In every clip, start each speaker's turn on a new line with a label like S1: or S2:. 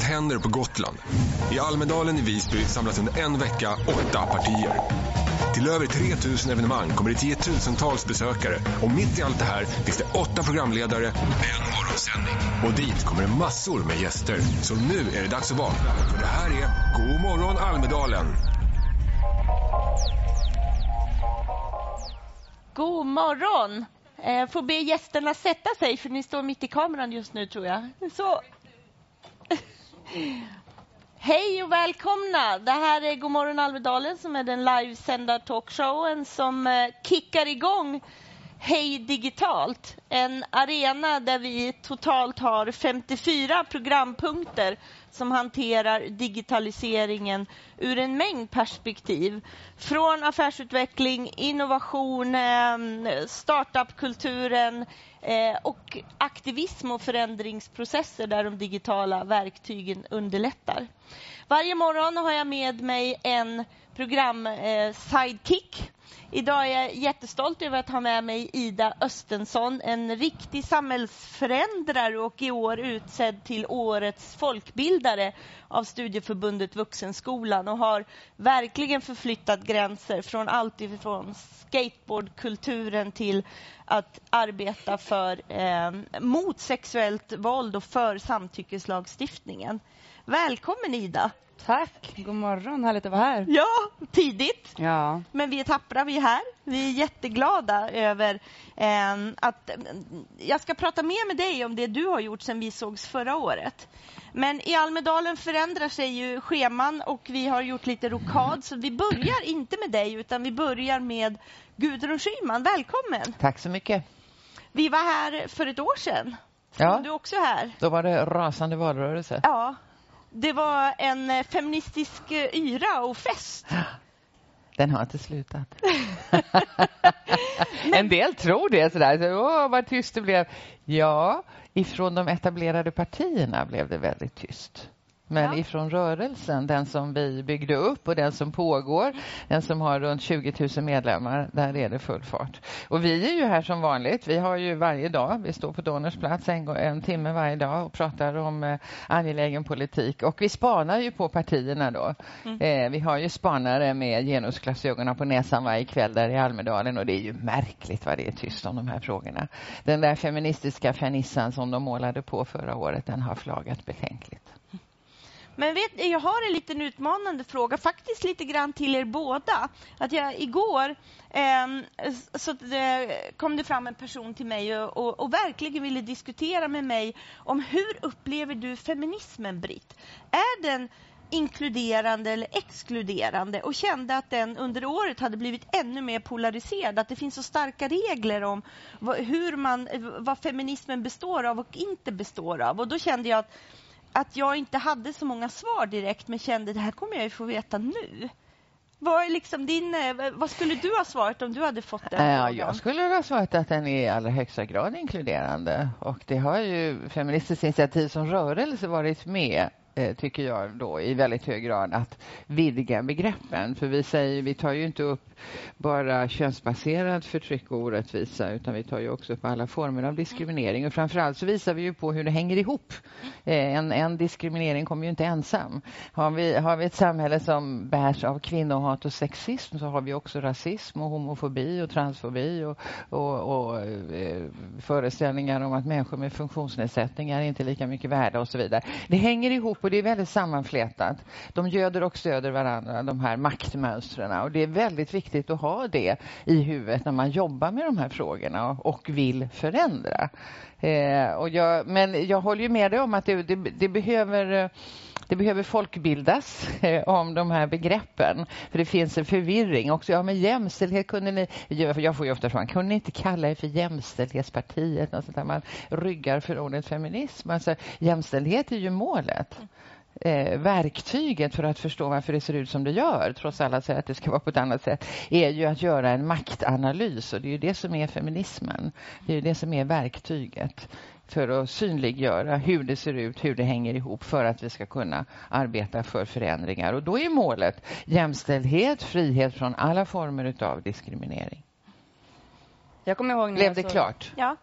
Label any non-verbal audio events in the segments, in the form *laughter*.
S1: Något händer på Gotland. I Almedalen i Visby samlas under en vecka åtta partier. Till över 3000 evenemang kommer det tiotusentals besökare och mitt i allt det här finns det åtta programledare och en morgonsändning. Och dit kommer det massor med gäster. Så nu är det dags att vakna. För det här är God morgon Almedalen.
S2: God morgon! Eh, får be gästerna sätta sig, för ni står mitt i kameran just nu, tror jag. Så. Hej och välkomna! Det här är Godmorgon Almedalen som är den livesända talkshowen som eh, kickar igång Hej digitalt. En arena där vi totalt har 54 programpunkter som hanterar digitaliseringen ur en mängd perspektiv. Från affärsutveckling, innovation, startupkulturen eh, och aktivism och förändringsprocesser där de digitala verktygen underlättar. Varje morgon har jag med mig en program-sidekick eh, Idag är jag jättestolt över att ha med mig Ida Östensson, en riktig samhällsförändrare och i år utsedd till årets folkbildare av Studieförbundet Vuxenskolan och har verkligen förflyttat gränser från allt ifrån skateboardkulturen till att arbeta för, eh, mot sexuellt våld och för samtyckeslagstiftningen. Välkommen Ida!
S3: Tack! God morgon, härligt att vara här.
S2: Ja, tidigt.
S3: Ja.
S2: Men vi är tappra, vi är här. Vi är jätteglada över eh, att... Jag ska prata mer med dig om det du har gjort sen vi sågs förra året. Men i Almedalen förändrar sig ju scheman och vi har gjort lite rokad. Så vi börjar inte med dig, utan vi börjar med Gudrun Schyman. Välkommen!
S4: Tack så mycket.
S2: Vi var här för ett år sedan.
S4: Ja.
S2: Var du också här?
S4: Då var det rasande valrörelse.
S2: Ja, det var en eh, feministisk eh, yra och fest.
S4: Den har inte slutat. *laughs* en del tror det. Sådär. Åh, vad tyst det blev. Ja, ifrån de etablerade partierna blev det väldigt tyst. Men ja. ifrån rörelsen, den som vi byggde upp och den som pågår, den som har runt 20 000 medlemmar, där är det full fart. Och vi är ju här som vanligt. Vi har ju varje dag, vi står på Donners plats en, en timme varje dag och pratar om eh, angelägen politik. Och vi spanar ju på partierna då. Mm. Eh, vi har ju spanare med genusglasögonen på näsan varje kväll där i Almedalen och det är ju märkligt vad det är tyst om de här frågorna. Den där feministiska fernissan som de målade på förra året, den har flagat betänkligt.
S2: Men vet, jag har en liten utmanande fråga, faktiskt lite grann till er båda. Att jag igår ehm, eh, så det kom det fram en person till mig och, och, och, verkligen ville diskutera med mig om hur upplever du feminismen, Britt? Är den inkluderande eller exkluderande och kände att den under året hade blivit ännu mer polariserad. Att det finns så starka regler om vad, hur man, eh, vad feminismen består av och inte består av. Och då kände jag att att jag inte hade så många svar direkt men kände det här kommer jag ju få veta nu. Vad, liksom din, eh, vad skulle du ha svarat om du hade fått den
S4: ja, Jag skulle ha svarat att den är i allra högsta grad inkluderande. Och det har ju Feministiskt initiativ som rörelse varit med Eh, Eh, tycker jag då i väldigt hög grad att vidga begreppen. För vi säger, vi tar ju inte upp bara könsbaserat förtryck och orättvisa utan vi tar ju också upp alla former av diskriminering. Och framförallt så visar vi ju på hur det hänger ihop. Eh, en, en diskriminering kommer ju inte ensam. Har vi, har vi ett samhälle som bärs av kvinnohat och sexism så har vi också rasism och homofobi och transfobi och, och, och eh, föreställningar om att människor med funktionsnedsättningar är inte lika mycket värda och så vidare. Det hänger ihop och det är väldigt sammanflätat. De göder och stöder varandra, de här maktmönstren. Och det är väldigt viktigt att ha det i huvudet när man jobbar med de här frågorna och vill förändra. Eh, och jag, men jag håller ju med dig om att det, det, det behöver eh, det behöver folkbildas eh, om de här begreppen. För det finns en förvirring också. Ja, men jämställdhet kunde ni... Jag får ju ofta frågan, kunde ni inte kalla er för jämställdhetspartiet? Något sånt där. Man ryggar för ordet feminism. Alltså, jämställdhet är ju målet eh, verktyget för att förstå varför det ser ut som det gör, trots alla säger att det ska vara på ett annat sätt, är ju att göra en maktanalys. Och det är ju det som är feminismen. Det är ju det som är verktyget för att synliggöra hur det ser ut, hur det hänger ihop för att vi ska kunna arbeta för förändringar. Och då är målet jämställdhet, frihet från alla former av diskriminering.
S3: Jag kommer ihåg
S4: Blev det klart?
S2: Ja.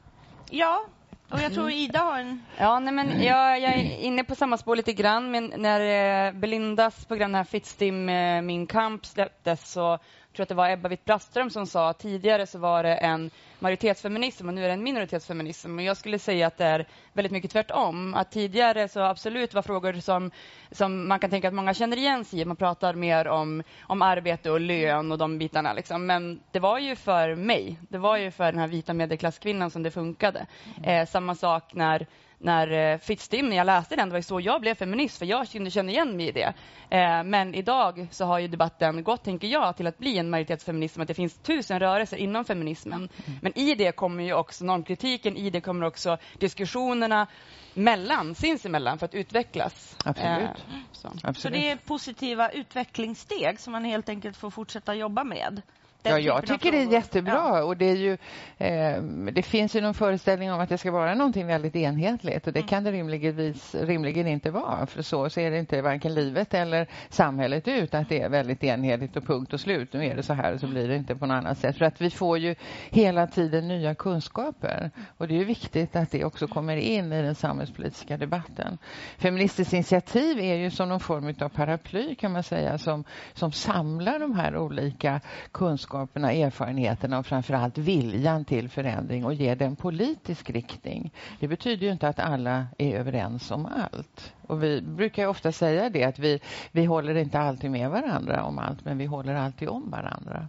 S2: Ja, Och jag tror Ida har en...
S3: Ja, nej, men jag, jag är inne på samma spår lite grann. Men när eh, Belindas program, den här Fittstim, eh, Min kamp, släpptes så tror att det var Ebba Witt-Brattström som sa tidigare så var det en majoritetsfeminism och nu är det en minoritetsfeminism. Och jag skulle säga att det är väldigt mycket tvärtom. Att tidigare så absolut var frågor som, som man kan tänka att många känner igen sig i. Man pratar mer om, om arbete och lön och de bitarna. Liksom. Men det var ju för mig. Det var ju för den här vita medelklasskvinnan som det funkade. Eh, samma sak när när eh, Fittstim, när jag läste den, det var så jag blev feminist, för jag kunde känna igen mig i det. Eh, men idag så har ju debatten gått, tänker jag, till att bli en majoritetsfeminism, att det finns tusen rörelser inom feminismen. Mm. Men i det kommer ju också normkritiken, i det kommer också diskussionerna mellan, sinsemellan, för att utvecklas.
S4: Absolut. Eh,
S2: så. Absolut. så det är positiva utvecklingssteg som man helt enkelt får fortsätta jobba med.
S4: Ja, jag tycker det är jättebra. Ja. Och det, är ju, eh, det finns ju någon föreställning om att det ska vara någonting väldigt enhetligt och det mm. kan det rimligen, rimligen inte vara. För så ser det inte varken livet eller samhället ut, att det är väldigt enhetligt och punkt och slut. Nu är det så här och så blir det inte på något annat sätt. För att vi får ju hela tiden nya kunskaper och det är viktigt att det också kommer in i den samhällspolitiska debatten. Feministiskt initiativ är ju som någon form av paraply kan man säga som, som samlar de här olika kunskaperna kunskaperna, erfarenheterna och framförallt viljan till förändring och ge den politisk riktning. Det betyder ju inte att alla är överens om allt. Och vi brukar ofta säga det att vi, vi håller inte alltid med varandra om allt men vi håller alltid om varandra.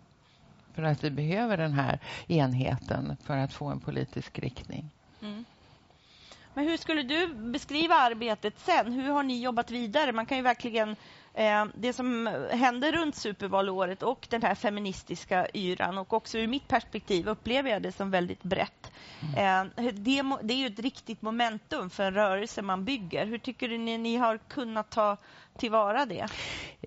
S4: För att vi behöver den här enheten för att få en politisk riktning. Mm.
S2: Men hur skulle du beskriva arbetet sen? Hur har ni jobbat vidare? Man kan ju verkligen det som hände runt supervalåret och den här feministiska yran och också ur mitt perspektiv upplever jag det som väldigt brett. Mm. Eh, det, det, är ju ett riktigt momentum för en rörelse man bygger. Hur tycker ni ni har kunnat ta tillvara det?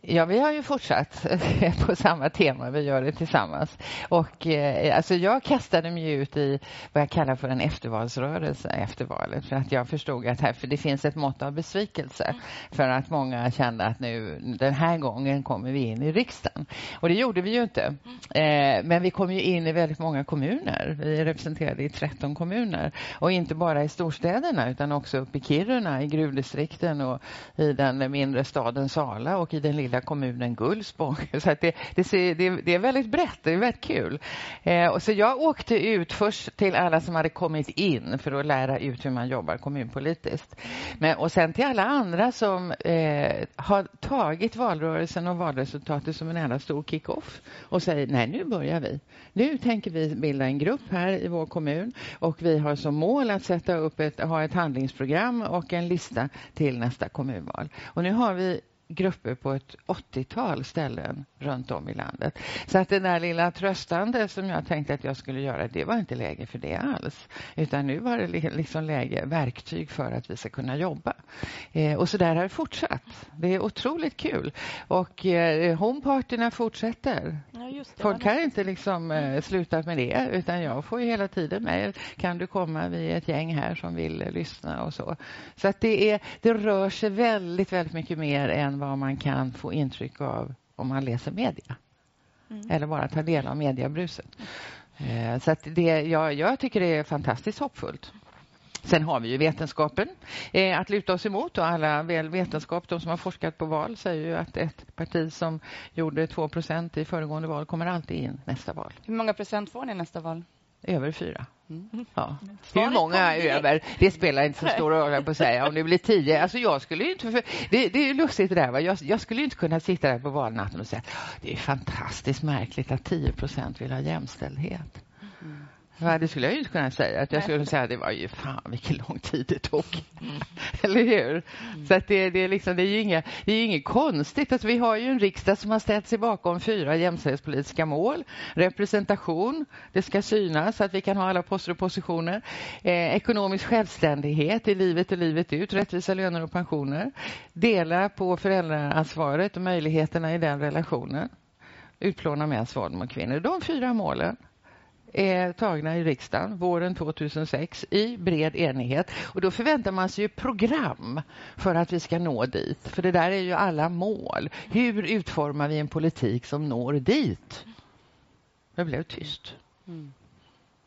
S4: Ja, vi har ju fortsatt *laughs* på samma tema. Vi gör det tillsammans. Och, eh, alltså jag kastade mig ut i vad jag kallar för en eftervalsrörelse efter valet. För att jag förstod att här, för det finns ett mått av besvikelse. För att många kände att nu den här gången kommer vi in i riksdagen. Och det gjorde vi ju inte. Eh, men vi kom ju in i väldigt många kommuner. Vi är representerade i 13 kommuner. Och inte bara i storstäderna utan också uppe i Kiruna, i gruvdistrikten och i den mindre staden staden Sala och i den lilla kommunen Gullspång. *laughs* Så det, det, det, det, är väldigt brett, det är väldigt kul. Eh, och så jag åkte ut först till alla som hade kommit in för att lära ut hur man jobbar kommunpolitiskt. Men, och sen till alla andra som eh, har tagit valrörelsen och valresultatet som en enda stor kick-off och säger nej, nu börjar vi. Nu tänker vi bilda en grupp här i vår kommun och vi har som mål att sätta upp ett, ha ett handlingsprogram och en lista till nästa kommunval. Och nu har vi grupper på ett 80-tal ställen runt om i landet. Så att det där lilla tröstande som jag tänkte att jag skulle göra, det var inte läge för det alls. Utan nu var det liksom läge, verktyg för att vi ska kunna jobba. Eh, och så där har det fortsatt. Det är otroligt kul. Och eh, homepartyna fortsätter. Ja, Folk kan inte liksom eh, sluta med det, utan jag får ju hela tiden mejl. Kan du komma? Vi är ett gäng här som vill eh, lyssna och så. Så att det, är, det rör sig väldigt, väldigt mycket mer än vad man kan få intryck av om man läser media. Mm. Eller bara tar del av mediebruset. Eh, så att det, jag, jag tycker det är fantastiskt hoppfullt. Sen har vi ju vetenskapen eh, att luta oss emot. Och alla väl vetenskap, de som har forskat på val, säger ju att ett parti som gjorde 2% i föregående val kommer alltid in nästa val.
S3: Hur många procent får ni nästa val?
S4: Över fyra. Mm. Ja. Hur många över? Det spelar inte så stor roll på att säga. Om det blir tio. Alltså jag skulle inte, för, det, det är lustigt det där. Va? Jag, jag, skulle inte kunna sitta där på valnatten och säga det är fantastiskt märkligt att 10 procent vill ha jämställdhet. Ja, det skulle jag inte kunna säga. Att jag skulle säga att det var ju fan vilken lång tid det tog. Mm. *laughs* Eller hur? Mm. Så att det, det, är liksom, det är ju inga, det är inget konstigt. Alltså, vi har ju en riksdag som har ställt sig bakom fyra jämställdhetspolitiska mål. Representation, det ska synas så att vi kan ha alla poster och positioner. Eh, ekonomisk självständighet i livet och livet ut, rättvisa löner och pensioner. Dela på föräldraansvaret och möjligheterna i den relationen. Utplåna mäns våld mot kvinnor. De fyra målen är tagna i riksdagen våren 2006 i bred enighet. Och då förväntar man sig ju program för att vi ska nå dit. För det där är ju alla mål. Hur utformar vi en politik som når dit? Det blev tyst. Mm.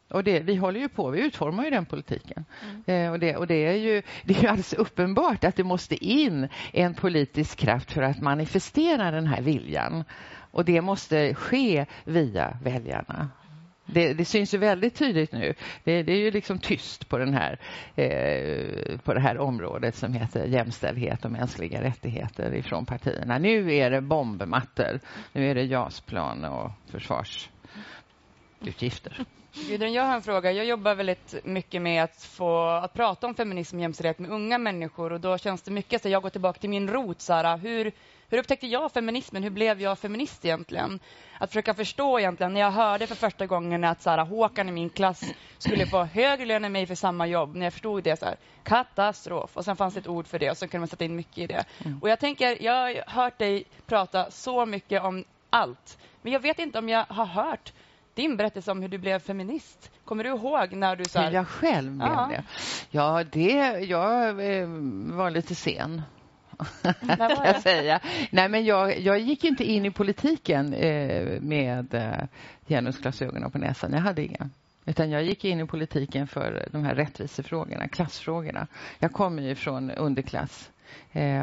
S4: och det, vi håller ju på, vi utformar ju den politiken. Mm. Eh, och, det, och det, är ju, det är ju alldeles uppenbart att det måste in en politisk kraft för att manifestera den här viljan. Och det måste ske via väljarna. Det, det, syns ju väldigt tydligt nu. Det, det, är ju liksom tyst på, den här, eh, på det här området som heter jämställdhet och mänskliga rättigheter ifrån partierna. Nu är det bombmattor. Nu är det JAS-plan och försvarsutgifter.
S3: Gudrun, jag har en fråga. Jag jobbar väldigt mycket med att få att prata om feminism och jämställdhet med unga människor och då känns det mycket så jag går tillbaka till min rot. Så här, hur, hur upptäckte jag feminismen? Hur blev jag feminist egentligen? Att försöka förstå egentligen. När jag hörde för första gången att så här, Håkan i min klass skulle få högre lön än mig för samma jobb. När jag förstod det, så här, katastrof. Och sen fanns det ett ord för det och så kunde man sätta in mycket i det. Mm. Och jag tänker, jag har hört dig prata så mycket om allt. Men jag vet inte om jag har hört din berättelse om hur du blev feminist. Kommer du ihåg när du... Så här...
S4: Hur jag själv blev ja. det? Ja, det, jag eh, var lite sen. jag säga. Nej, men jag, jag gick inte in i politiken eh, med eh, genusglasögonen på näsan. Jag hade inga. Utan jag gick in i politiken för de här rättvisefrågorna, klassfrågorna. Jag kommer ju från underklass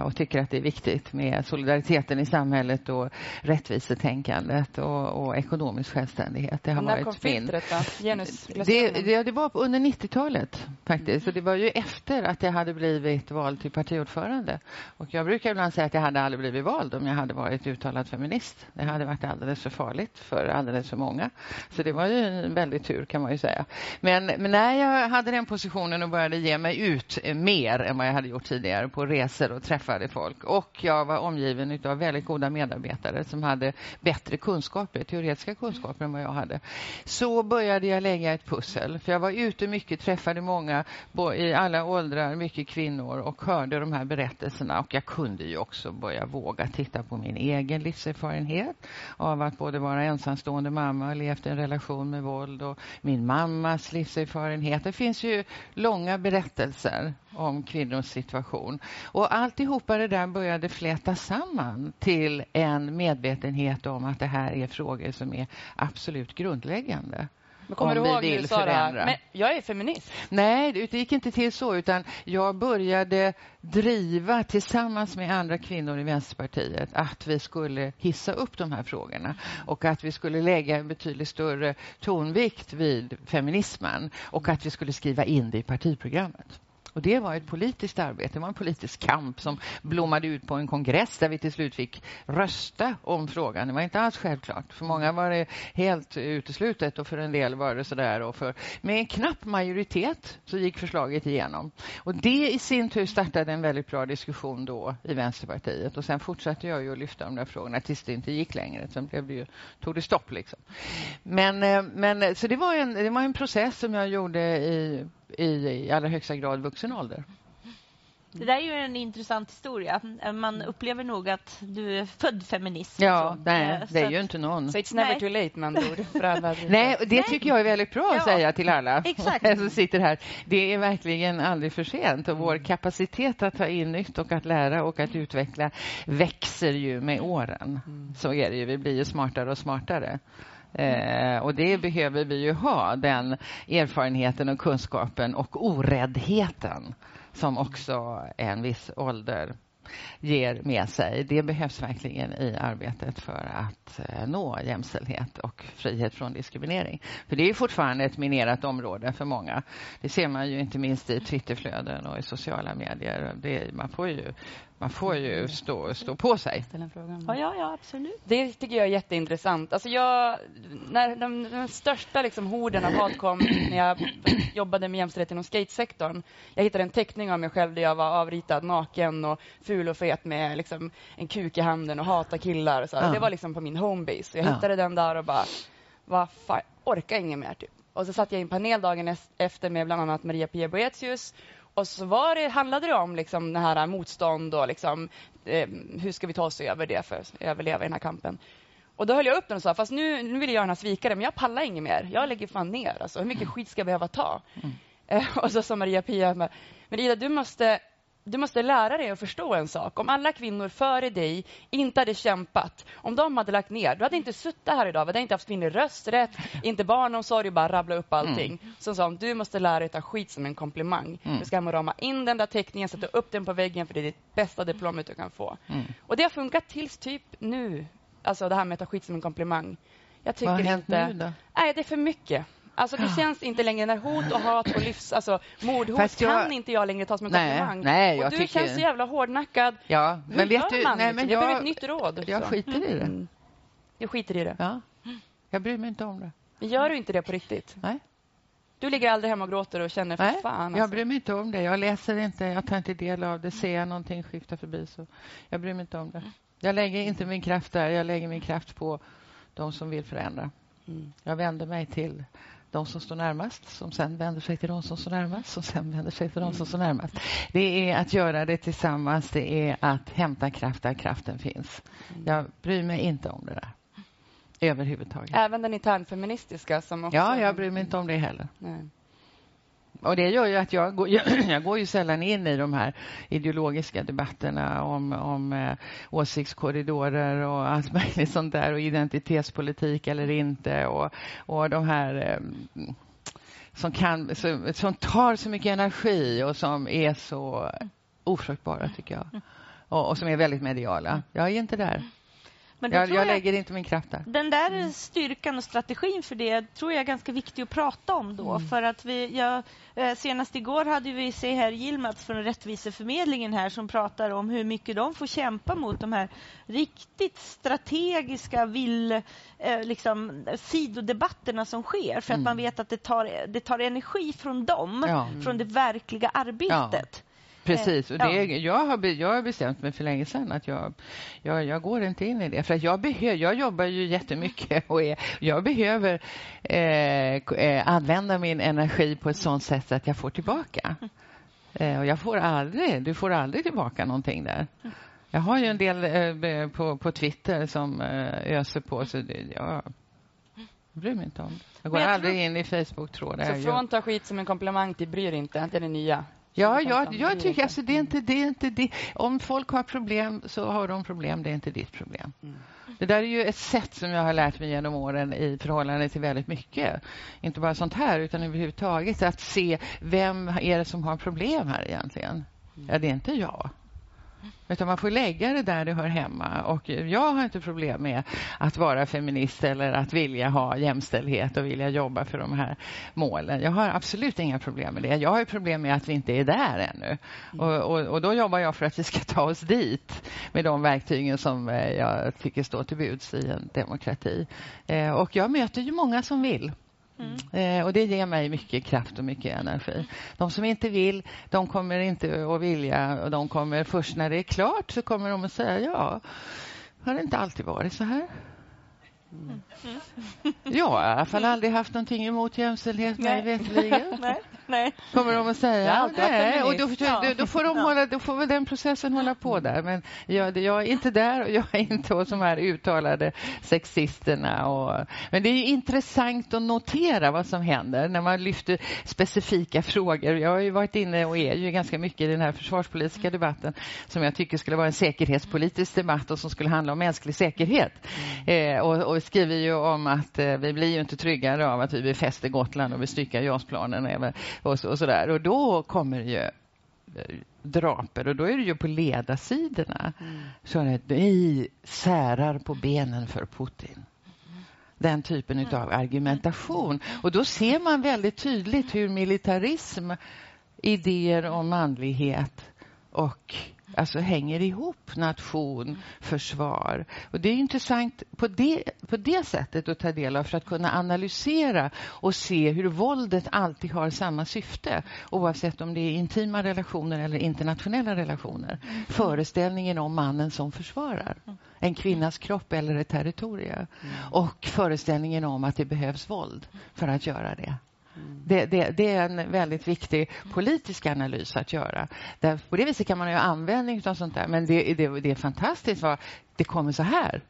S4: och tycker att det är viktigt med solidariteten i samhället och rättvisetänkandet och, och ekonomisk självständighet.
S3: Det har När filtret då?
S4: Det, det, det var under 90-talet faktiskt. Mm. det var ju efter att jag hade blivit vald till partiordförande. Och jag brukar ibland säga att jag hade aldrig blivit vald om jag hade varit uttalad feminist. Det hade varit alldeles för farligt för alldeles för många. Så det var ju en väldig tur kan man ju säga. Men, men när jag hade den positionen och började ge mig ut mer än vad jag hade gjort tidigare på resor och träffade folk. Och jag var omgiven av väldigt goda medarbetare som hade bättre kunskaper, teoretiska kunskaper än vad jag hade. Så började jag lägga ett pussel. För jag var ute mycket, träffade många i alla åldrar, mycket kvinnor och hörde de här berättelserna. Och jag kunde ju också börja våga titta på min egen livserfarenhet av att både vara ensamstående mamma och levt i en relation med våld och min mammas livserfarenhet. Det finns ju långa berättelser om kvinnors situation. Och alltihopa det där började fläta samman till en medvetenhet om att det här är frågor som är absolut grundläggande.
S3: Men kommer du ihåg när du sa det här? Men jag är feminist.
S4: Nej, det gick inte till så. utan Jag började driva tillsammans med andra kvinnor i Vänsterpartiet att vi skulle hissa upp de här frågorna och att vi skulle lägga en betydligt större tonvikt vid feminismen och att vi skulle skriva in det i partiprogrammet. Och Det var ett politiskt arbete, det var en politisk kamp som blommade ut på en kongress där vi till slut fick rösta om frågan. Det var inte alls självklart. För många var det helt uteslutet och för en del var det sådär. Och för, med en knapp majoritet så gick förslaget igenom. Och Det i sin tur startade en väldigt bra diskussion då i Vänsterpartiet. Och Sen fortsatte jag ju att lyfta de där frågorna tills det inte gick längre. Sen blev det ju, tog det stopp. Liksom. Men, eh, men, så det var, en, det var en process som jag gjorde i i allra högsta grad vuxen ålder.
S2: Det där är ju en intressant historia. Man upplever nog att du är född feminist.
S4: Ja, nej, eh, det är ju inte någon.
S3: Så it's never nej. too late, man *laughs*
S4: Nej, det tycker jag är väldigt bra att ja. säga till alla *laughs*
S2: Exakt. *laughs*
S4: som sitter här. Det är verkligen aldrig för sent och vår kapacitet att ta in nytt och att lära och att utveckla växer ju med åren. Mm. Så är det ju. Vi blir ju smartare och smartare. Eh, och det behöver vi ju ha, den erfarenheten och kunskapen och oräddheten som också en viss ålder ger med sig. Det behövs verkligen i arbetet för att eh, nå jämställdhet och frihet från diskriminering. För det är fortfarande ett minerat område för många. Det ser man ju inte minst i Twitterflöden och i sociala medier. Det, man får ju man får ju stå, stå på sig.
S2: Ja, ja, ja, absolut.
S3: Det tycker jag är jätteintressant. Alltså jag, när de, de största liksom horden av hat kom när jag jobbade med jämställdhet inom skatesektorn. Jag hittade en teckning av mig själv där jag var avritad naken och ful och fet med liksom en kuk i handen och hata killar. Och så. Ja. Det var liksom på min homebase. Jag hittade ja. den där och bara, vad fan, orkar inget mer. Typ. Och så satt jag i en panel dagen efter med bland annat Maria Pia Boetius och så var det, handlade det om liksom det här motstånd och liksom, eh, hur ska vi ta oss över det för att överleva i den här kampen. Och då höll jag upp den och sa, fast nu, nu vill jag göra den här svikaren, men jag pallar inget mer. Jag lägger fan ner. Alltså, hur mycket skit ska jag behöva ta? Mm. Eh, *laughs* och så sa Maria Pia, men Ida, du måste du måste lära dig att förstå en sak. Om alla kvinnor före dig inte hade kämpat, om de hade lagt ner, du hade inte suttit här idag, vi hade inte haft kvinnlig rösträtt, inte barnomsorg bara rabbla upp allting. Mm. Som sa, du måste lära dig att ta skit som en komplimang. Mm. Du ska rama in den där teckningen, sätta upp den på väggen, för det är det bästa diplomet du kan få. Mm. Och det har funkat tills typ nu, alltså det här med att ta skit som en komplimang.
S4: Jag tycker Vad har hänt inte, nu då?
S3: Nej, det är för mycket. Alltså det känns inte längre när hot och hat och livs, alltså mordhot jag, kan inte jag längre ta som en nej, komplimang.
S4: Nej, jag
S3: och du
S4: tycker...
S3: känns så jävla hårdnackad.
S4: Ja, men Hur vet du,
S3: man nej, men jag, jag behöver ett nytt råd.
S4: Jag skiter i det. Mm.
S3: Jag skiter i det.
S4: Ja. Jag bryr mig inte om det.
S3: Gör du inte det på riktigt?
S4: Nej.
S3: Du ligger aldrig hemma och gråter och känner för
S4: Nej,
S3: fan.
S4: Alltså. jag bryr mig inte om det. Jag läser inte, jag tar inte del av det. Ser jag någonting skifta förbi så jag bryr mig inte om det. Jag lägger inte min kraft där. Jag lägger min kraft på de som vill förändra. Mm. Jag vänder mig till de som står närmast, som sen vänder sig till de som står närmast, som sen vänder sig till de som står närmast. Det är att göra det tillsammans. Det är att hämta kraft där kraften finns. Jag bryr mig inte om det där. Överhuvudtaget.
S3: Även den internfeministiska? Som också...
S4: Ja, jag bryr mig inte om det heller. Nej. Och Det gör ju att jag går, *clears throat* jag går ju sällan in i de här ideologiska debatterna om, om eh, åsiktskorridorer och allt möjligt sånt där och identitetspolitik eller inte och, och de här eh, som, kan, som, som tar så mycket energi och som är så ofruktbara, tycker jag. Och, och som är väldigt mediala. Jag är inte där. Men jag, jag lägger inte min kraft där.
S2: Den där mm. styrkan och strategin för det tror jag är ganska viktig att prata om då. Mm. För att vi, jag, eh, senast igår hade vi se här Gilmats från Rättviseförmedlingen här som pratar om hur mycket de får kämpa mot de här riktigt strategiska vill, eh, liksom, sidodebatterna som sker. För att mm. man vet att det tar, det tar energi från dem, ja. från det verkliga arbetet.
S4: Ja. Precis. Och det, ja. jag, har, jag har bestämt mig för länge sedan att jag, jag, jag går inte in i det. För jag, behöver, jag jobbar ju jättemycket *laughs* och är, jag behöver eh, eh, använda min energi på ett sånt sätt att jag får tillbaka. Eh, och jag får aldrig, du får aldrig tillbaka någonting där. Jag har ju en del eh, på, på Twitter som eh, öser på. Så det, jag bryr mig inte om det. Jag går jag aldrig tror... in i Facebook-trådar.
S3: Så från ta skit som en komplimang till bryr inte, inte det nya?
S4: Ja, jag, jag tycker alltså det är inte det. Är inte det. Om folk har problem så har de problem. Det är inte ditt problem. Mm. Det där är ju ett sätt som jag har lärt mig genom åren i förhållande till väldigt mycket. Inte bara sånt här, utan överhuvudtaget att se vem är det som har problem här egentligen. Ja, det är inte jag. Utan man får lägga det där det hör hemma. Och jag har inte problem med att vara feminist eller att vilja ha jämställdhet och vilja jobba för de här målen. Jag har absolut inga problem med det. Jag har problem med att vi inte är där ännu. Och, och, och då jobbar jag för att vi ska ta oss dit med de verktygen som eh, jag tycker står till buds i en demokrati. Eh, och jag möter ju många som vill. Mm. Eh, och Det ger mig mycket kraft och mycket energi. De som inte vill, de kommer inte att vilja. Och de kommer Först när det är klart så kommer de att säga ja, har det inte alltid varit så här? Mm. Jag har i alla fall aldrig haft någonting emot jämställdhet, mig veterligen. *laughs*
S2: Nej.
S4: Kommer de att säga. Nej. Och då, då, då, får de hålla, då får väl den processen hålla på där. Men jag, jag är inte där och jag är inte hos de här uttalade sexisterna. Och, men det är intressant att notera vad som händer när man lyfter specifika frågor. Jag har ju varit inne och är ju ganska mycket i den här försvarspolitiska debatten som jag tycker skulle vara en säkerhetspolitisk debatt och som skulle handla om mänsklig säkerhet. Mm. Eh, och, och skriver ju om att eh, vi blir ju inte tryggare av att vi befäster Gotland och bestyckar JAS-planen och, och sådär. Och då kommer ju eh, draper och då är det ju på ledarsidorna. Mm. Så att vi särar på benen för Putin. Den typen mm. av argumentation. Och då ser man väldigt tydligt hur militarism, idéer om manlighet och alltså hänger ihop, nation, försvar. Och Det är intressant på det, på det sättet att ta del av för att kunna analysera och se hur våldet alltid har samma syfte oavsett om det är intima relationer eller internationella relationer. Mm. Föreställningen om mannen som försvarar en kvinnas kropp eller ett territorium. Mm. Och föreställningen om att det behövs våld för att göra det. Det, det, det, är en väldigt viktig politisk analys att göra. Där, på det viset kan man ha användning av sånt där. Men det, det är fantastiskt vad det kommer så här.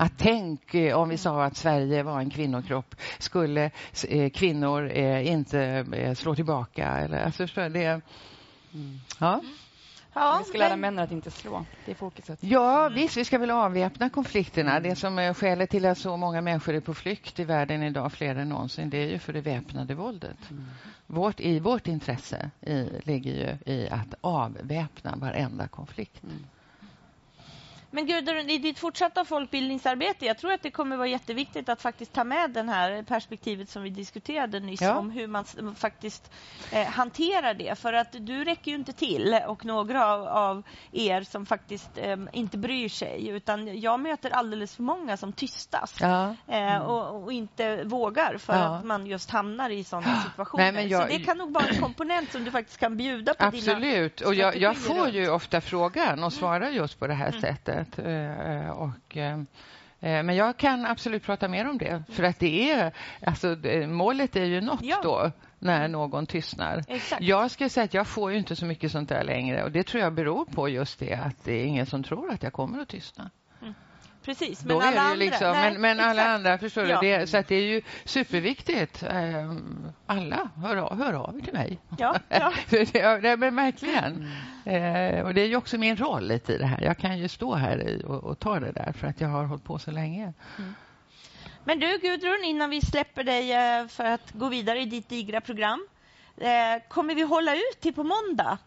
S4: Att tänk eh, om vi sa att Sverige var en kvinnokropp. Skulle eh, kvinnor eh, inte slå tillbaka? Eller, alltså, det, ja.
S3: Ja, vi ska lära männen att inte slå. Det är fokuset.
S4: Ja, visst, vi ska väl avväpna konflikterna. Det som är skälet till att så många människor är på flykt i världen idag, fler än någonsin, det är ju för det väpnade våldet. Mm. Vårt, I vårt intresse i, ligger ju i att avväpna varenda konflikt. Mm.
S2: Men Gudrun, i ditt fortsatta folkbildningsarbete, jag tror att det kommer vara jätteviktigt att faktiskt ta med det här perspektivet som vi diskuterade nyss ja. om hur man faktiskt eh, hanterar det. För att du räcker ju inte till och några av, av er som faktiskt eh, inte bryr sig. Utan jag möter alldeles för många som tystas ja. eh, mm. och, och, inte vågar för ja. att man just hamnar i sådana situationer. Nej, jag... Så det kan nog vara en komponent som du faktiskt kan bjuda på
S4: Absolut, och jag, jag får ju ofta frågan och svarar just på det här mm. sättet året. Eh, och, eh, eh, men jag kan absolut prata mer om det. För att det är, alltså, målet är ju nått ja. då när någon tystnar. Exakt. Jag ska säga att jag får ju inte så mycket sånt där längre. Och Det tror jag beror på just det att det är ingen som tror att jag kommer att tystna.
S2: Precis, men alla andra... Liksom,
S4: nej, men, men alla andra, förstår ja. du? Det, så att det är ju superviktigt. Ehm, alla hör av, hör av er till mig.
S2: Ja, ja. *laughs*
S4: det, men verkligen. Mm. och det är ju också min roll lite i det här. Jag kan ju stå här och, och ta det där för att jag har hållit på så länge. Mm.
S2: Men du Gudrun, innan vi släpper dig eh, för att gå vidare i ditt digra program. Eh, kommer vi hålla ut till på måndag?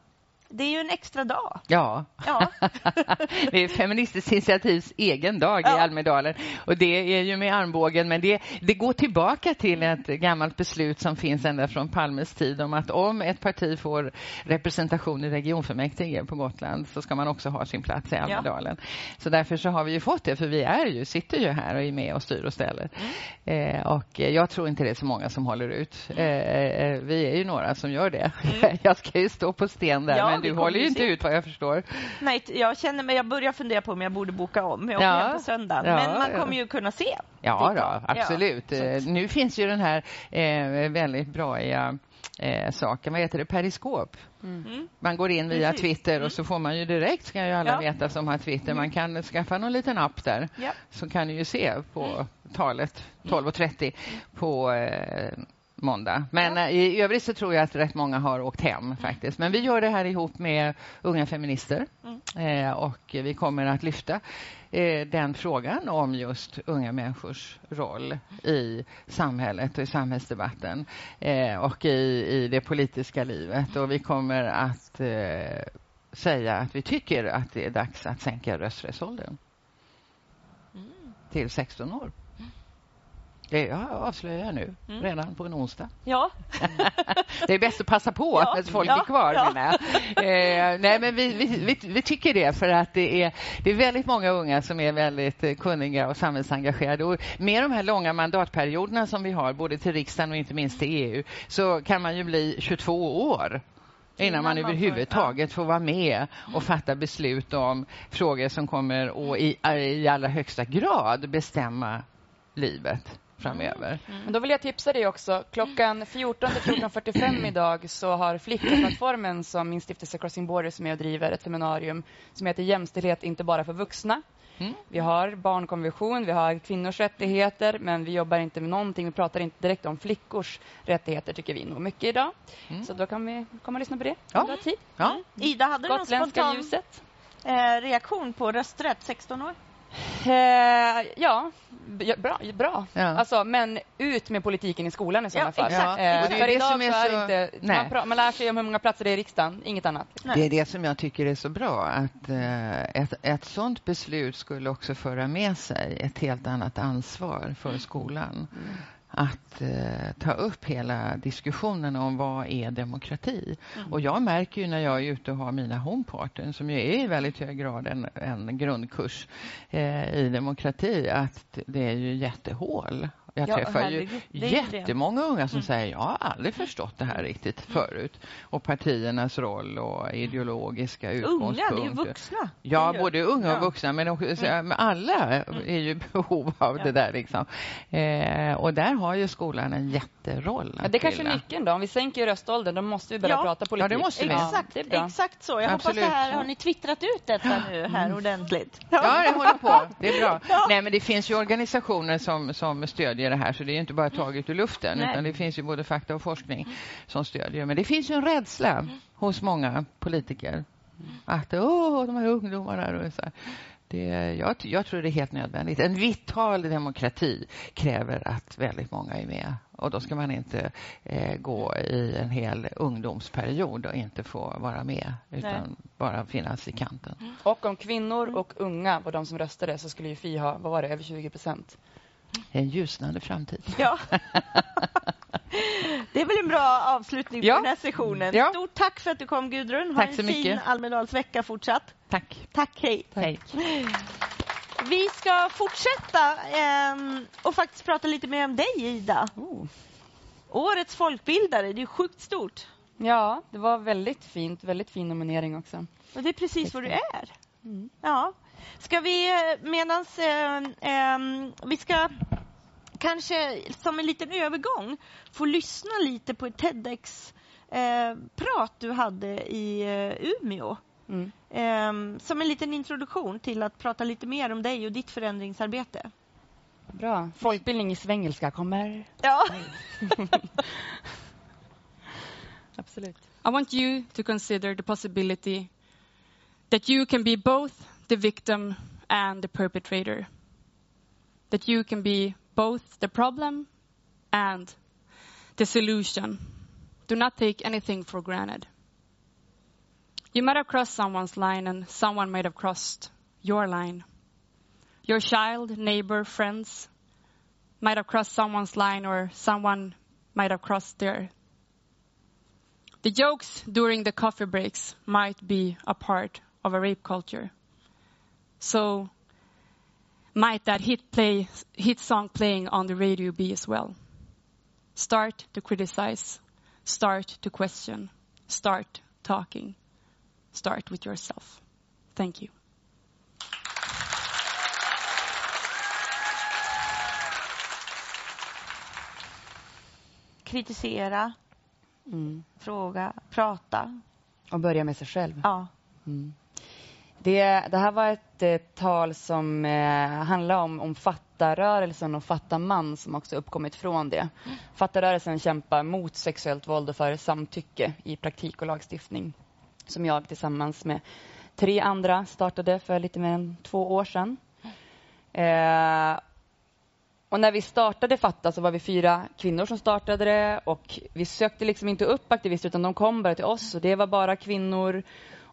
S2: Det är ju en extra dag.
S4: Ja. ja. *laughs* det är Feministiskt initiativs egen dag ja. i Almedalen. Och det är ju med armbågen, men det, det går tillbaka till ett gammalt beslut som finns ända från Palmes tid om att om ett parti får representation i regionfullmäktige på Gotland så ska man också ha sin plats i Almedalen. Ja. Så därför så har vi ju fått det, för vi är ju, sitter ju här och är med och styr och ställer. Mm. Eh, och jag tror inte det är så många som håller ut. Mm. Eh, eh, vi är ju några som gör det. Mm. *laughs* jag ska ju stå på sten där, men du håller ju inte ut vad jag förstår.
S2: Nej, jag känner mig, jag börjar fundera på om jag borde boka om. Jag åker ja. hem på söndag. Ja, men man kommer ju kunna se.
S4: Ja, då, absolut. Ja. Eh, nu finns ju den här eh, väldigt bra eh, saken, vad heter det, periskop. Mm. mm. Man går in via Precis. Twitter och mm. så får man ju direkt, ska ju alla ja. veta som har Twitter, man kan skaffa någon liten app där. Ja. Så kan du ju se på mm. talet 12.30 på eh, måndag. Men ja. Eh, i övrigt så tror jag att rätt många har åkt hem mm. faktiskt. Men vi gör det här ihop med Unga Feminister mm. eh, och vi kommer att lyfta eh, den frågan om just unga människors roll i samhället och i samhällsdebatten eh, och i, i det politiska livet. Och vi kommer att eh, säga att vi tycker att det är dags att sänka rösträttsåldern mm. till 16 år. Det jag avslöjar nu, mm. redan på en onsdag.
S2: Ja. *laughs*
S4: det är bäst att passa på ja. att folk ja. är kvar, ja. menar eh, nej, men vi, vi, vi, vi, tycker det, för att det är, det är väldigt många unga som är väldigt eh, kunniga och samhällsengagerade. Och med de här långa mandatperioderna som vi har, både till riksdagen och inte minst till EU, så kan man ju bli 22 år innan man överhuvudtaget får vara med och fatta beslut om frågor som kommer att i, i allra högsta grad bestämma livet framöver.
S3: Mm. Men då vill jag tipsa dig också. Klockan 14 14.45 *clears throat* idag så har Flickaplattformen som min stiftelse Crossing Borders med och driver ett seminarium som heter Jämställdhet inte bara för vuxna. Mm. Vi har barnkonvention, vi har kvinnors rättigheter men vi jobbar inte med någonting. Vi pratar inte direkt om flickors rättigheter tycker vi nog mycket idag. Mm. Så då kan vi komma och lyssna på det.
S2: Ja. Tid. Ja. Ida, hade du någon spontan ljuset. Eh, reaktion på rösträtt 16 år?
S3: Eh, ja, bra. bra. Ja. Alltså, men ut med politiken i skolan i sådana ja, fall. Ja. Eh, för idag så är så... Inte, man, man, lär sig om hur många platser det är i riksdagen, inget annat.
S4: Nej. Det är det som jag tycker är så bra, att eh, ett, ett sånt beslut skulle också föra med sig ett helt annat ansvar för skolan. Mm att eh, ta upp hela diskussionen om vad är demokrati. Mm. Och jag märker ju när jag är ute och har mina homeparten som ju är i väldigt hög grad en, en grundkurs eh, i demokrati att det är ju jättehål jag ja, träffar ju jättemånga unga som mm. säger jag har aldrig förstått det här riktigt mm. förut. Och partiernas roll och ideologiska utgångspunkter.
S2: Unga, det är ju vuxna.
S4: Ja, både unga och vuxna. Men, också, mm. alla mm. är ju behov av ja. det där. Liksom. Eh, och där har ju skolan en jätteroll.
S3: Ja, det är kanske är nyckeln då. Om vi sänker röståldern då måste vi börja
S2: ja.
S3: prata politik.
S4: Ja, det måste vi.
S2: Exakt, exakt så. Jag Absolut. hoppas det här, har ni twittrat ut detta nu här mm. ordentligt?
S4: Ja, det håller på. Det är bra. Nej, men det finns ju organisationer som, som stödjer stödjer det här. Så det är inte bara taget ur luften. Nej. utan Det finns ju både fakta och forskning som stödjer. Men det finns ju en rädsla hos många politiker Att åh, de här ungdomarna. Så det, jag, jag, tror det är helt nödvändigt. En vital demokrati kräver att väldigt många är med. Och Då ska man inte eh, gå i en hel ungdomsperiod och inte få vara med utan Nej. bara finnas i kanten.
S3: Och om kvinnor och unga var de som röstade så skulle ju Fi ha vad var det, över 20 procent.
S4: En ljusnande framtid.
S2: Ja. *laughs* Det är väl en bra avslutning ja. på den här sessionen. Ja. Stort tack för att du kom Gudrun.
S4: Ha tack
S2: en fin Almedalsvecka fortsatt.
S4: Tack.
S2: Tack, hej.
S4: Tack. hej.
S2: Vi ska fortsätta eh, och faktiskt prata lite mer om dig, Ida. Oh. Årets folkbildare, det är sjukt stort.
S3: Ja, det var väldigt fint. Väldigt fin nominering också.
S2: Och det är precis vad du är. Mm. Ja. Ska vi eh, medans eh, eh, vi ska kanske som en liten övergång få lyssna lite på ett TEDx-prat eh, du hade i eh, Umeå. Mm. Eh, som en liten introduktion till att prata lite mer om dig och ditt förändringsarbete.
S3: Bra. Folkbildning i svengelska kommer.
S2: Ja. *laughs*
S3: Absolut.
S5: I want you to consider the possibility that you can be both the victim and the perpetrator. That you can be both the problem and the solution. Do not take anything for granted. You might have crossed someone's line and someone might have crossed your line. Your child, neighbor, friends might have crossed someone's line or someone might have crossed their. The jokes during the coffee breaks might be a part of a rape culture. So might that hit play hit song playing on the radio be as well? Start to criticize, start to question, start talking, start with yourself. Thank you.
S2: Kritisera, mm. fråga, prata.
S3: Och börja med sig själv.
S2: Ja. Mm.
S3: Det, det här var ett eh, tal som eh, handlar om, om fattarrörelsen och fattarman som också uppkommit från det. Mm. Fattarrörelsen kämpar mot sexuellt våld och för samtycke i praktik och lagstiftning som jag tillsammans med tre andra startade för lite mer än två år sedan. Eh, och när vi startade Fatta så var vi fyra kvinnor som startade det och vi sökte liksom inte upp aktivister utan de kom bara till oss och det var bara kvinnor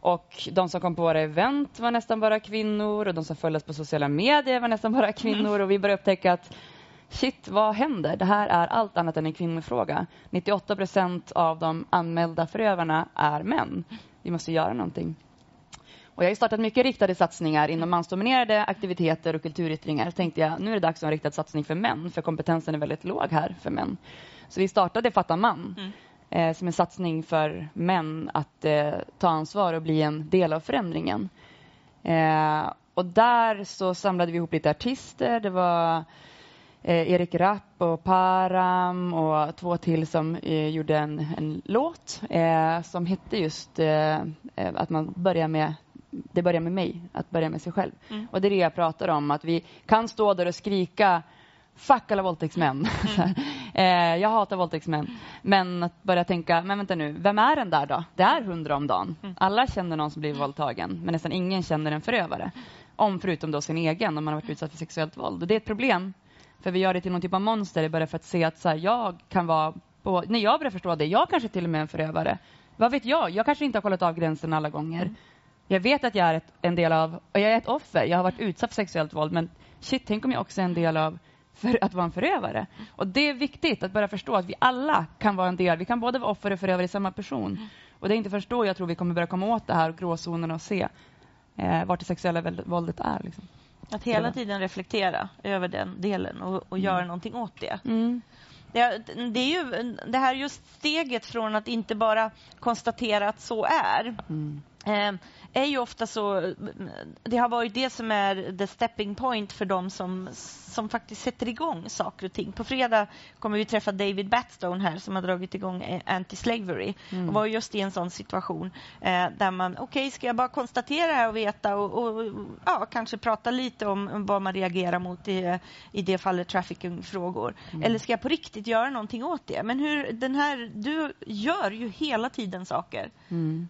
S3: och de som kom på våra event var nästan bara kvinnor och de som följde oss på sociala medier var nästan bara kvinnor och vi började upptäcka att shit, vad händer? Det här är allt annat än en kvinnofråga. 98 procent av de anmälda förövarna är män. Vi måste göra någonting. Och jag har startat mycket riktade satsningar inom mansdominerade aktiviteter och kulturyttringar. Så tänkte jag, nu är det dags för en riktad satsning för män, för kompetensen är väldigt låg här för män. Så vi startade Fatta man. Mm eh, som en satsning för män att eh, ta ansvar och bli en del av förändringen. Eh, och där så samlade vi ihop lite artister. Det var eh, Erik Rapp och Param och två till som eh, gjorde en, en låt som hette just att man börjar med det börjar med mig, att börja med sig själv. Mm. Och det är det jag pratar om, att vi kan stå där och skrika fuck alla våldtäktsmän. Mm. *laughs* eh, jag hatar våldtäktsmän. Men att börja tänka, men vänta nu, vem är den där då? Det är hundra om dagen. Mm. Alla känner någon som blir våldtagen, men nästan ingen känner en förövare. Om förutom då sin egen, om man har varit utsatt för sexuellt våld. Och det är ett problem. För vi gör det till någon typ av monster, bara för att se att så här, jag kan vara på, när jag börjar förstå det, jag kanske till och med är en förövare. Vad vet jag? Jag kanske inte har kollat av gränsen alla gånger. Mm. Jag vet att jag är ett, en del av, och jag är ett offer. Jag har varit utsatt för sexuellt våld, men shit, tänk om jag också är en del av för att vara en förövare. Och Det är viktigt att börja förstå att vi alla kan vara en del. Vi kan både vara offer och förövare i samma person. Och Det är inte först då jag tror vi kommer börja komma åt det här gråzonen och se eh, vart det sexuella våldet är. Liksom.
S2: Att hela tiden reflektera över den delen och, och mm. göra någonting åt det. Mm. Det, det, är ju det här just steget från att inte bara konstatera att så är mm. Eh, är ju ofta så... Det har varit det som är the stepping point för dem som, som faktiskt sätter igång saker och ting. På fredag kommer vi träffa David Batstone här som har dragit igång Anti-Slavery mm. och var just i en sån situation eh, där man, okej, okay, ska jag bara konstatera här och veta och, och, ja, kanske prata lite om vad man reagerar mot i, i det fallet trafficking-frågor. Mm. Eller ska jag på riktigt göra någonting åt det? Men hur den här, du gör ju hela tiden saker. Mm.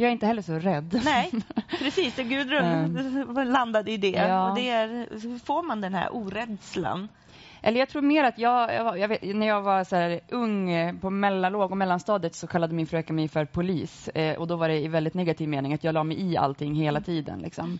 S3: Jag är inte heller så rädd.
S2: Nej, *laughs* precis. Gudrun landade i det.
S3: Ja.
S2: Och det är, får man den här orädslan.
S3: Eller jag tror mer att jag, jag, jag vet, när jag var så här ung eh, på mellanlåg och mellanstadiet så kallade min fröken mig för polis. Eh, och då var det i väldigt negativ mening att jag la mig i allting hela tiden. Liksom.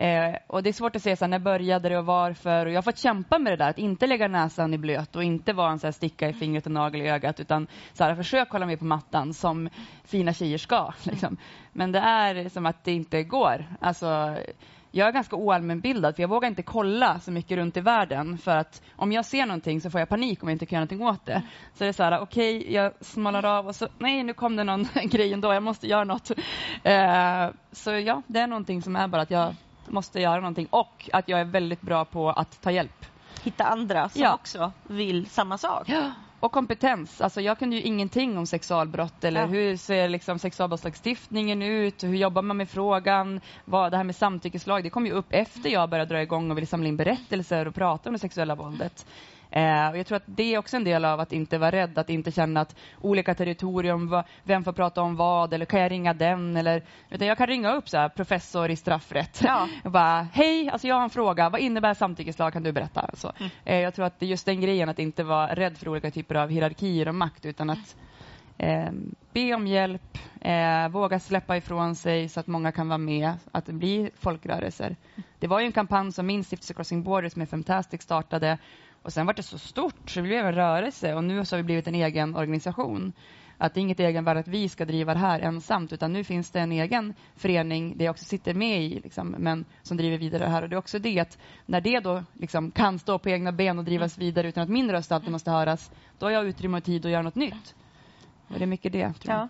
S3: Eh, och det är svårt att säga så här, när började det och varför. Och jag har fått kämpa med det där, att inte lägga näsan i blöt och inte vara en så här sticka i fingret och nagel i ögat. Utan så här, försök hålla mig på mattan som fina tjejer ska. *laughs* Liksom. Men det är som att det inte går. Alltså, jag är ganska oallmänbildad för jag vågar inte kolla så mycket runt i världen för att om jag ser någonting så får jag panik om jag inte kan göra någonting åt det. Så det är så här, okej, jag smalnar av och så, nej, nu kom det någon *laughs* grej ändå, jag måste göra något. Eh, så ja, det är någonting som är bara att jag måste göra någonting och att jag är väldigt bra på att ta hjälp.
S2: Hitta andra som
S3: Ja.
S2: också vill samma sak.
S3: Och kompetens. Alltså jag kunde ju ingenting om sexualbrott eller
S2: Ja.
S3: hur ser liksom sexualbrottslagstiftningen ut? Hur jobbar man med frågan? Vad, det här med samtyckeslag, det kom ju upp efter jag började dra igång och ville samla in berättelser och prata om det sexuella våldet. Eh, och jag tror att det är också en del av att inte vara rädd, att inte känna att olika territorium, vem får prata om vad eller kan jag ringa den? Eller, utan jag kan ringa upp så här, professor i straffrätt
S2: Ja. *laughs*
S3: och bara, hej, alltså jag har en fråga, vad innebär samtyckeslag? Kan du berätta? Alltså,
S2: Mm.
S3: eh, jag tror att det är just den grejen, att inte vara rädd för olika typer av hierarkier och makt, utan att eh, be om hjälp, eh, våga släppa ifrån sig så att många kan vara med, att det blir folkrörelser. Det var ju en kampanj som min stiftelse Crossing Borders med Fantastic startade och sen var det så stort så det blev en rörelse och nu så har vi blivit en egen organisation. Att det är inget egenvärde att vi ska driva det här ensamt utan nu finns det en egen förening där jag också sitter med i liksom, men som driver vidare det här och det är också det att när det då liksom kan stå på egna ben och drivas vidare utan att min röst alltid måste höras då har jag utrymme och tid att göra något nytt. Och det är mycket det tror jag.
S2: Ja.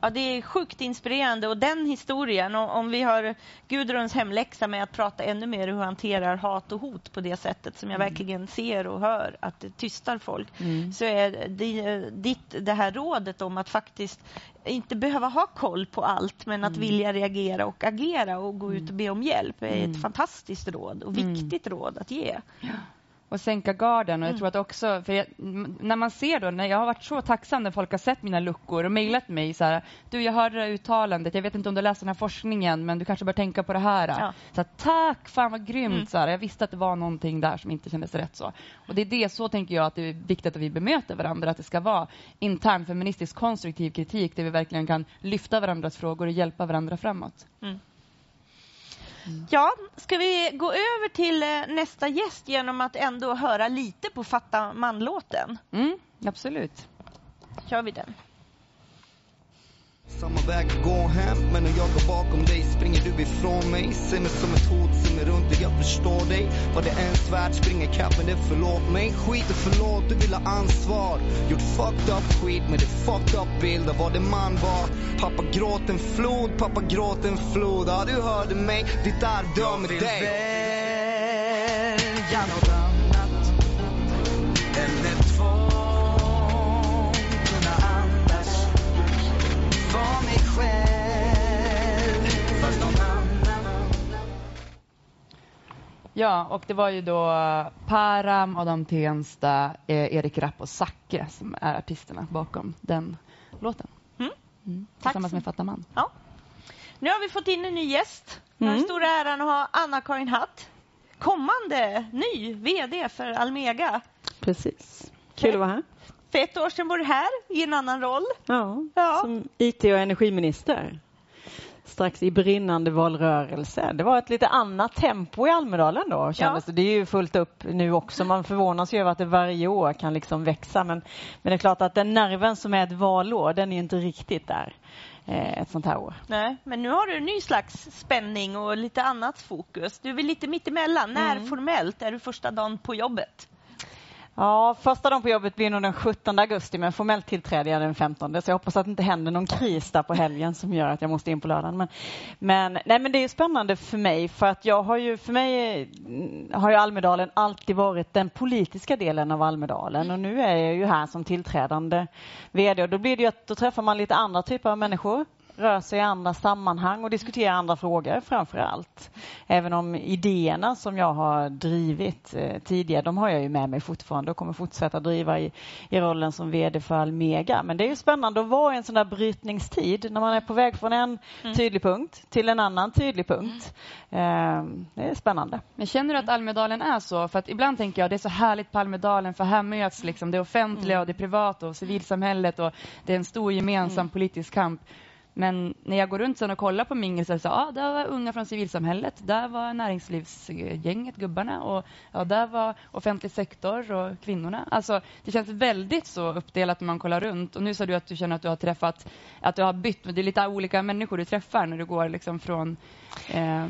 S2: Ja, det är sjukt inspirerande. Och den historien, och om vi har Gudruns hemläxa med att prata ännu mer hur hanterar hat och hot på det sättet som jag verkligen ser och hör att det tystar folk,
S3: Mm.
S2: så är det, ditt, det här rådet om att faktiskt inte behöva ha koll på allt men att vilja reagera och agera och gå ut och be om hjälp är ett fantastiskt råd och viktigt råd att ge.
S3: Och sänka garden. Och jag tror att också, för jag, när man ser då, när jag har varit så tacksam när folk har sett mina luckor och mejlat mig så här, du jag hörde det här uttalandet, jag vet inte om du har läst den här forskningen, men du kanske bör tänka på det här.
S2: Ja.
S3: Så här, tack, fan vad grymt.
S2: Mm.
S3: Så här, jag visste att det var någonting där som inte kändes rätt så. Och det är det, så tänker jag att det är viktigt att vi bemöter varandra, att det ska vara intern feministisk konstruktiv kritik där vi verkligen kan lyfta varandras frågor och hjälpa varandra framåt.
S2: Ja, ska vi gå över till eh, nästa gäst genom att ändå höra lite på Fatta man-låten?
S3: Mm, absolut.
S2: Kör vi den.
S6: Samma väg att gå hem, men när jag går bakom dig springer du ifrån mig. Ser mig som ett hot, ser mig runt och jag förstår dig. Vad det ens värt, springer ikapp men det förlåt mig. Skit och förlåt, du vill ha ansvar. Gjort fucked up skit med det fucked up bild av vad det man var. Pappa gråt en flod, pappa gråt en flod. Ja, du hörde mig, ditt arv dör med dig. välja något
S3: Ja, och det var ju då Param, Adam Tensta, eh, Erik Rapp och Zacke som är artisterna bakom den låten.
S2: Mm.
S3: Mm. Tillsammans med Fatta man.
S2: Ja. Nu har vi fått in en ny gäst. Har den stora äran att ha Anna-Karin Hatt, kommande ny VD för Almega.
S7: Precis. Kul att vara här.
S2: För ett år sedan var du här i en annan roll.
S7: Ja,
S2: Ja.
S7: som IT och energiminister. Strax i brinnande valrörelse. Det var ett lite annat tempo i Almedalen då kändes det. Det är ju fullt upp nu också. Man förvånas ju över att det varje år kan liksom växa. Men, men det är klart att den nerven som är ett valår, den är inte riktigt där eh, ett sånt här år.
S2: Nej, men nu har du en ny slags spänning och lite annat fokus. Du är lite mittemellan. När formellt är du första dagen på jobbet?
S7: Ja, första dagen på jobbet blir nog den 17 augusti men formellt tillträder jag den 15 så jag hoppas att det inte händer någon kris där på helgen som gör att jag måste in på lördagen. Men, men, nej, men det är spännande för mig för att jag har ju, för mig mm, har ju Almedalen alltid varit den politiska delen av Almedalen och nu är jag ju här som tillträdande VD och då blir det ju att då träffar man lite andra typer av människor rör sig i andra sammanhang och diskuterar andra frågor framför allt. Även om idéerna som jag har drivit eh, tidigare, de har jag ju med mig fortfarande och kommer fortsätta driva i, i rollen som VD för Almega. Men det är ju spännande att vara i en sån där brytningstid när man är på väg från en mm. tydlig punkt till en annan tydlig punkt. Mm. det är spännande.
S3: Men känner du att Almedalen är så? För att ibland tänker jag det är så härligt på Almedalen för här möts liksom det offentliga mm. och det privata och civilsamhället och det är en stor gemensam mm. politisk kamp. Men när jag går runt sen och kollar på mingel så är det så, ah, där var unga från civilsamhället, där var näringslivsgänget, gubbarna och ja, där var offentlig sektor och kvinnorna. Alltså, det känns väldigt så uppdelat när man kollar runt. Och nu sa du att du känner att du har träffat, att du har bytt, men det är lite olika människor du träffar när du går liksom från eh,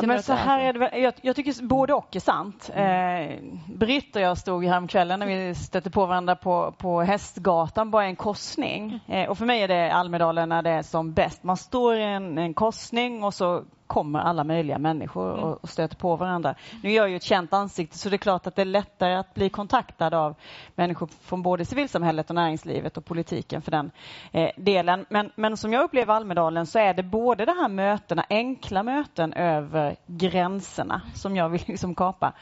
S7: Ja, men så här är det, jag, jag tycker både och är sant. Mm. Eh, Britt och jag stod häromkvällen när vi stötte på varandra på, på Hästgatan, bara en korsning. Mm. Eh, och för mig är det Almedalen när det är som bäst. Man står i en, en korsning och så kommer alla möjliga människor mm. och, stöter på varandra. Nu är jag ju ett känt ansikte så det är klart att det är lättare att bli kontaktad av människor från både civilsamhället och näringslivet och politiken för den eh, delen. Men, men som jag upplever Almedalen så är det både de här mötena, enkla möten över gränserna som jag vill *laughs* liksom kapa.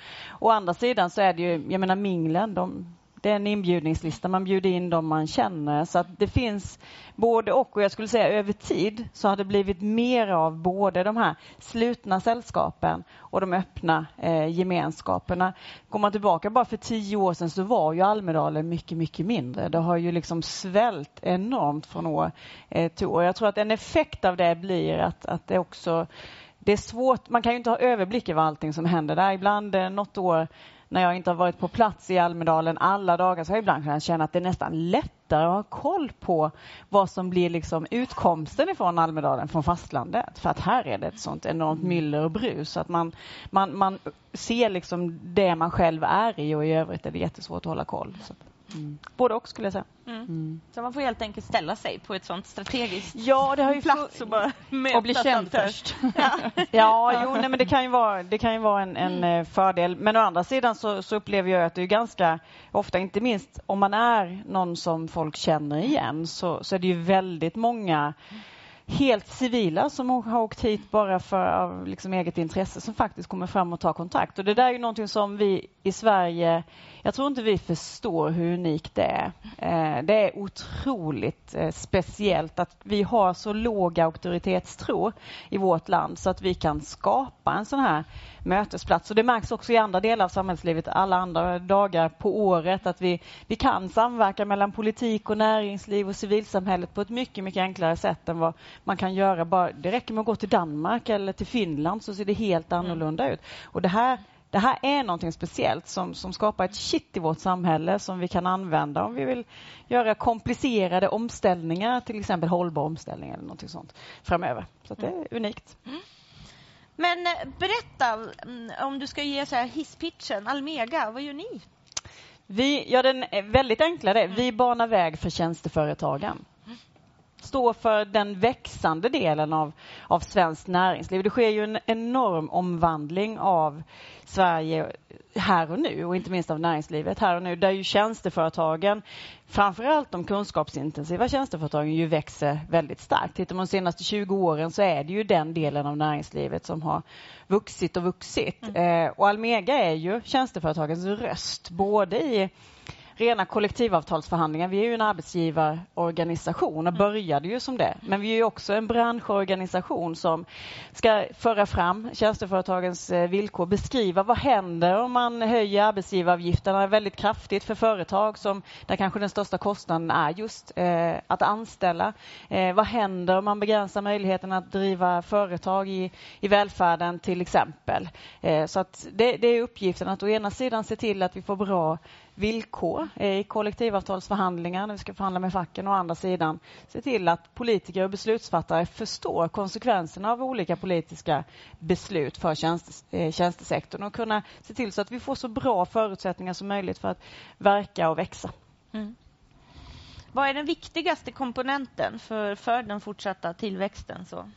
S7: Å andra sidan så är det ju, jag menar minglen, de, det är en inbjudningslista. Man bjuder in dem man känner. Så att det finns både och. Och jag skulle säga över tid så har det blivit mer av både de här slutna sällskapen och de öppna eh, gemenskaperna. Går man tillbaka bara för tio år sedan så var ju Almedalen mycket, mycket mindre. Det har ju liksom svällt enormt från år eh, till år. Jag tror att en effekt av det blir att, att det också det är svårt, man kan ju inte ha överblick över allting som händer där. Ibland eh, något år när jag inte har varit på plats i Almedalen alla dagar så har jag ibland kunnat känna att det är nästan lättare att ha koll på vad som blir liksom utkomsten ifrån Almedalen från fastlandet. För att här är det ett sånt enormt myller och brus att man, man, man ser liksom det man själv är i och i övrigt är det jättesvårt att hålla koll. Så. Mm. Både och skulle jag säga.
S2: Mm. Mm. Så man får helt enkelt ställa sig på ett sånt strategiskt
S7: ja, det har ju
S2: plats och bara *laughs*
S3: Och bli känd först. *laughs*
S7: ja, ja jo, nej, men det kan ju vara, det kan ju vara en, en mm. fördel. Men å andra sidan så, så, upplever jag att det är ganska ofta, inte minst om man är någon som folk känner igen, så, så är det ju väldigt många helt civila som har åkt hit bara för av liksom eget intresse som faktiskt kommer fram och tar kontakt. Och det där är ju någonting som vi i Sverige, jag tror inte vi förstår hur unikt det är. Eh, det är otroligt eh, speciellt att vi har så låg auktoritetstro i vårt land så att vi kan skapa en sån här mötesplats. Och det märks också i andra delar av samhällslivet, alla andra dagar på året, att vi, vi kan samverka mellan politik och näringsliv och civilsamhället på ett mycket, mycket enklare sätt än vad man kan göra. Bara, det räcker med att gå till Danmark eller till Finland så ser det helt mm. annorlunda mm. ut. Och det här det här är någonting speciellt som, som skapar ett kitt i vårt samhälle som vi kan använda om vi vill göra komplicerade omställningar, till exempel hållbar omställning eller något sånt framöver. Så det är mm. unikt. Mm.
S2: Men eh, berätta, mm, om du ska ge så här hisspitchen, Almega, vad gör ni?
S7: Vi gör den väldigt enklare. Vi banar väg för tjänsteföretagen står för den växande delen av, av svenskt näringsliv. Det sker ju en enorm omvandling av Sverige här och nu och inte minst av näringslivet här och nu där ju tjänsteföretagen, framförallt de kunskapsintensiva tjänsteföretagen, ju växer väldigt starkt. Tittar man de senaste 20 åren så är det ju den delen av näringslivet som har vuxit och vuxit. Mm. Eh, och Almega är ju tjänsteföretagens röst både i rena kollektivavtalsförhandlingar. Vi är ju en arbetsgivarorganisation och mm. började ju som det. Men vi är också en branschorganisation som ska föra fram tjänsteföretagens eh, villkor, beskriva vad händer om man höjer arbetsgivaravgifterna väldigt kraftigt för företag som där kanske den största kostnaden är just eh, att anställa. Eh, vad händer om man begränsar möjligheten att driva företag i, i välfärden till exempel. Eh, så att det, det är uppgiften att å ena sidan se till att vi får bra villkor i kollektivavtalsförhandlingar när vi ska förhandla med facken. Å andra sidan se till att politiker och beslutsfattare förstår konsekvenserna av olika politiska beslut för tjänst, eh, tjänstesektorn och kunna se till så att vi får så bra förutsättningar som möjligt för att verka och växa. Mm.
S2: Vad är den viktigaste komponenten för, för den fortsatta tillväxten? Så?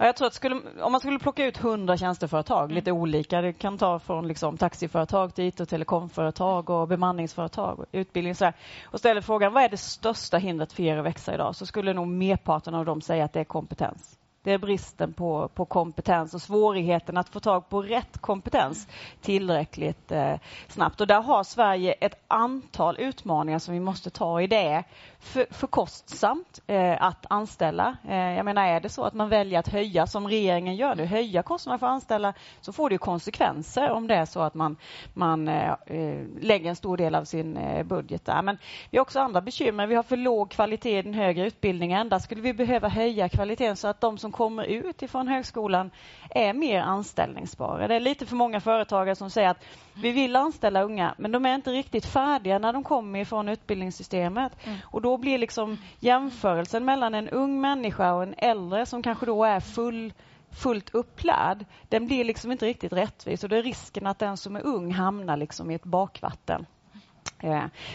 S7: Ja, jag tror att skulle, om man skulle plocka ut 100 tjänsteföretag, mm. lite olika, det kan ta från liksom taxiföretag till IT och telekomföretag och bemanningsföretag och utbildning och, så och ställer frågan vad är det största hindret för er att växa idag så skulle nog merparten av dem säga att det är kompetens. Det är bristen på, på kompetens och svårigheten att få tag på rätt kompetens tillräckligt eh, snabbt. Och där har Sverige ett antal utmaningar som vi måste ta i det för, för kostsamt eh, att anställa. Eh, jag menar, är det så att man väljer att höja, som regeringen gör nu, höja kostnaderna för att anställa, så får det konsekvenser om det är så att man, man eh, eh, lägger en stor del av sin eh, budget där. Men vi har också andra bekymmer. Vi har för låg kvalitet i den högre utbildningen. Där skulle vi behöva höja kvaliteten så att de som kommer ut ifrån högskolan är mer anställningsbara. Det är lite för många företagare som säger att vi vill anställa unga, men de är inte riktigt färdiga när de kommer ifrån utbildningssystemet. Mm. Och då blir liksom jämförelsen mellan en ung människa och en äldre som kanske då är full fullt upplärd, den blir liksom inte riktigt rättvis och det är risken att den som är ung hamnar liksom i ett bakvatten.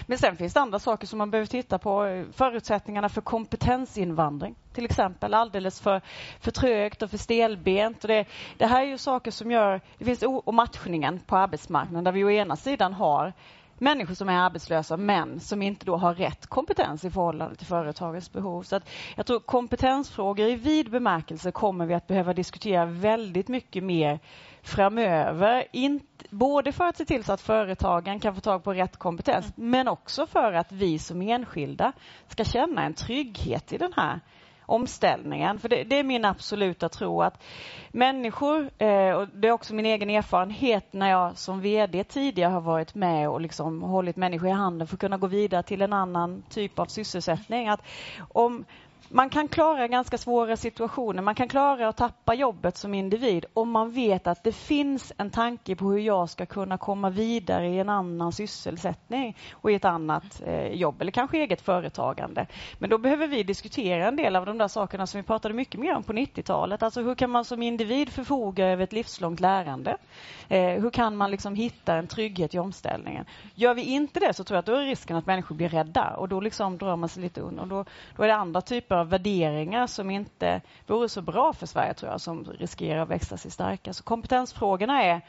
S7: Men sen finns det andra saker som man behöver titta på. Förutsättningarna för kompetensinvandring till exempel alldeles för, för trögt och för stelbent. Och det, det här är ju saker som gör, det finns och matchningen på arbetsmarknaden där vi å ena sidan har människor som är arbetslösa men som inte då har rätt kompetens i förhållande till företagets behov. Så att jag tror kompetensfrågor i vid bemärkelse kommer vi att behöva diskutera väldigt mycket mer framöver. Inte, både för att se till så att företagen kan få tag på rätt kompetens mm. men också för att vi som enskilda ska känna en trygghet i den här omställningen. För det, det, är min absoluta tro att människor, eh, och det är också min egen erfarenhet när jag som VD tidigare har varit med och liksom hållit människor i handen för att kunna gå vidare till en annan typ av sysselsättning. Att om man kan klara ganska svåra situationer. Man kan klara att tappa jobbet som individ om man vet att det finns en tanke på hur jag ska kunna komma vidare i en annan sysselsättning och i ett annat eh, jobb eller kanske eget företagande. Men då behöver vi diskutera en del av de där sakerna som vi pratade mycket mer om på 90-talet. Alltså hur kan man som individ förfoga över ett livslångt lärande? Eh, hur kan man liksom hitta en trygghet i omställningen? Gör vi inte det så tror jag att då är risken att människor blir rädda och då liksom drar man sig lite undan. Då, då är det andra typer Typ av värderingar som inte vore så bra för Sverige tror jag, som riskerar att växa sig starka. Så kompetensfrågorna är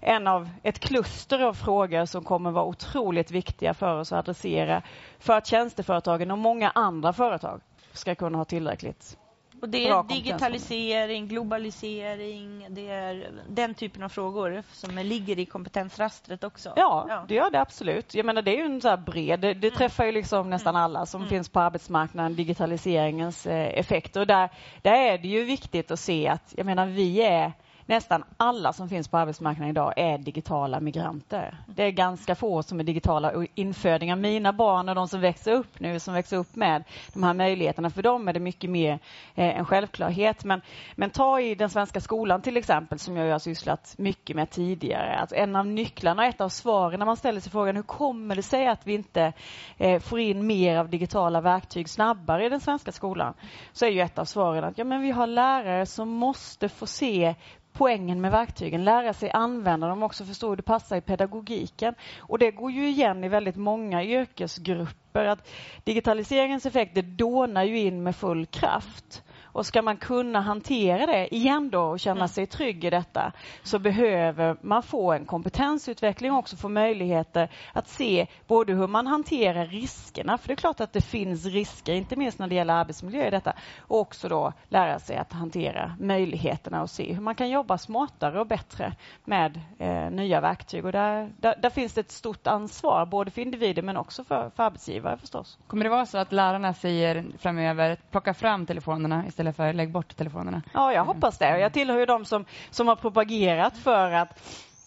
S7: en av ett kluster av frågor som kommer vara otroligt viktiga för oss att adressera för att tjänsteföretagen och många andra företag ska kunna ha tillräckligt
S2: och det är digitalisering, globalisering, det är den typen av frågor som ligger i kompetensrastret också.
S7: Ja, ja. det gör det absolut. Jag menar, det är ju en så bred, det, det mm. träffar ju liksom nästan alla som mm. finns på arbetsmarknaden, digitaliseringens eh, effekter. Och där, där är det ju viktigt att se att, jag menar, vi är nästan alla som finns på arbetsmarknaden idag är digitala migranter. Det är ganska få som är digitala infödingar. Mina barn och de som växer upp nu, som växer upp med de här möjligheterna, för dem är det mycket mer eh, en självklarhet. Men, men ta i den svenska skolan till exempel, som jag har sysslat mycket med tidigare. Alltså en av nycklarna, ett av svaren när man ställer sig frågan hur kommer det sig att vi inte eh, får in mer av digitala verktyg snabbare i den svenska skolan? Så är ju ett av svaren att ja, men vi har lärare som måste få se poängen med verktygen, lära sig använda dem, också förstå hur det passar i pedagogiken. Och det går ju igen i väldigt många yrkesgrupper att digitaliseringens effekter dånar ju in med full kraft. Och ska man kunna hantera det igen då och känna mm. sig trygg i detta så behöver man få en kompetensutveckling och också få möjligheter att se både hur man hanterar riskerna, för det är klart att det finns risker, inte minst när det gäller arbetsmiljö i detta, och också då lära sig att hantera möjligheterna och se hur man kan jobba smartare och bättre med eh, nya verktyg. Och där, där, där, finns det ett stort ansvar, både för individer men också för, för arbetsgivare förstås.
S3: Kommer det vara så att lärarna säger framöver, plocka fram telefonerna istället istället för lägg bort telefonerna.
S7: Ja, jag hoppas det. Jag tillhör ju de som, som har propagerat för att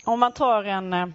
S7: om man tar en eh,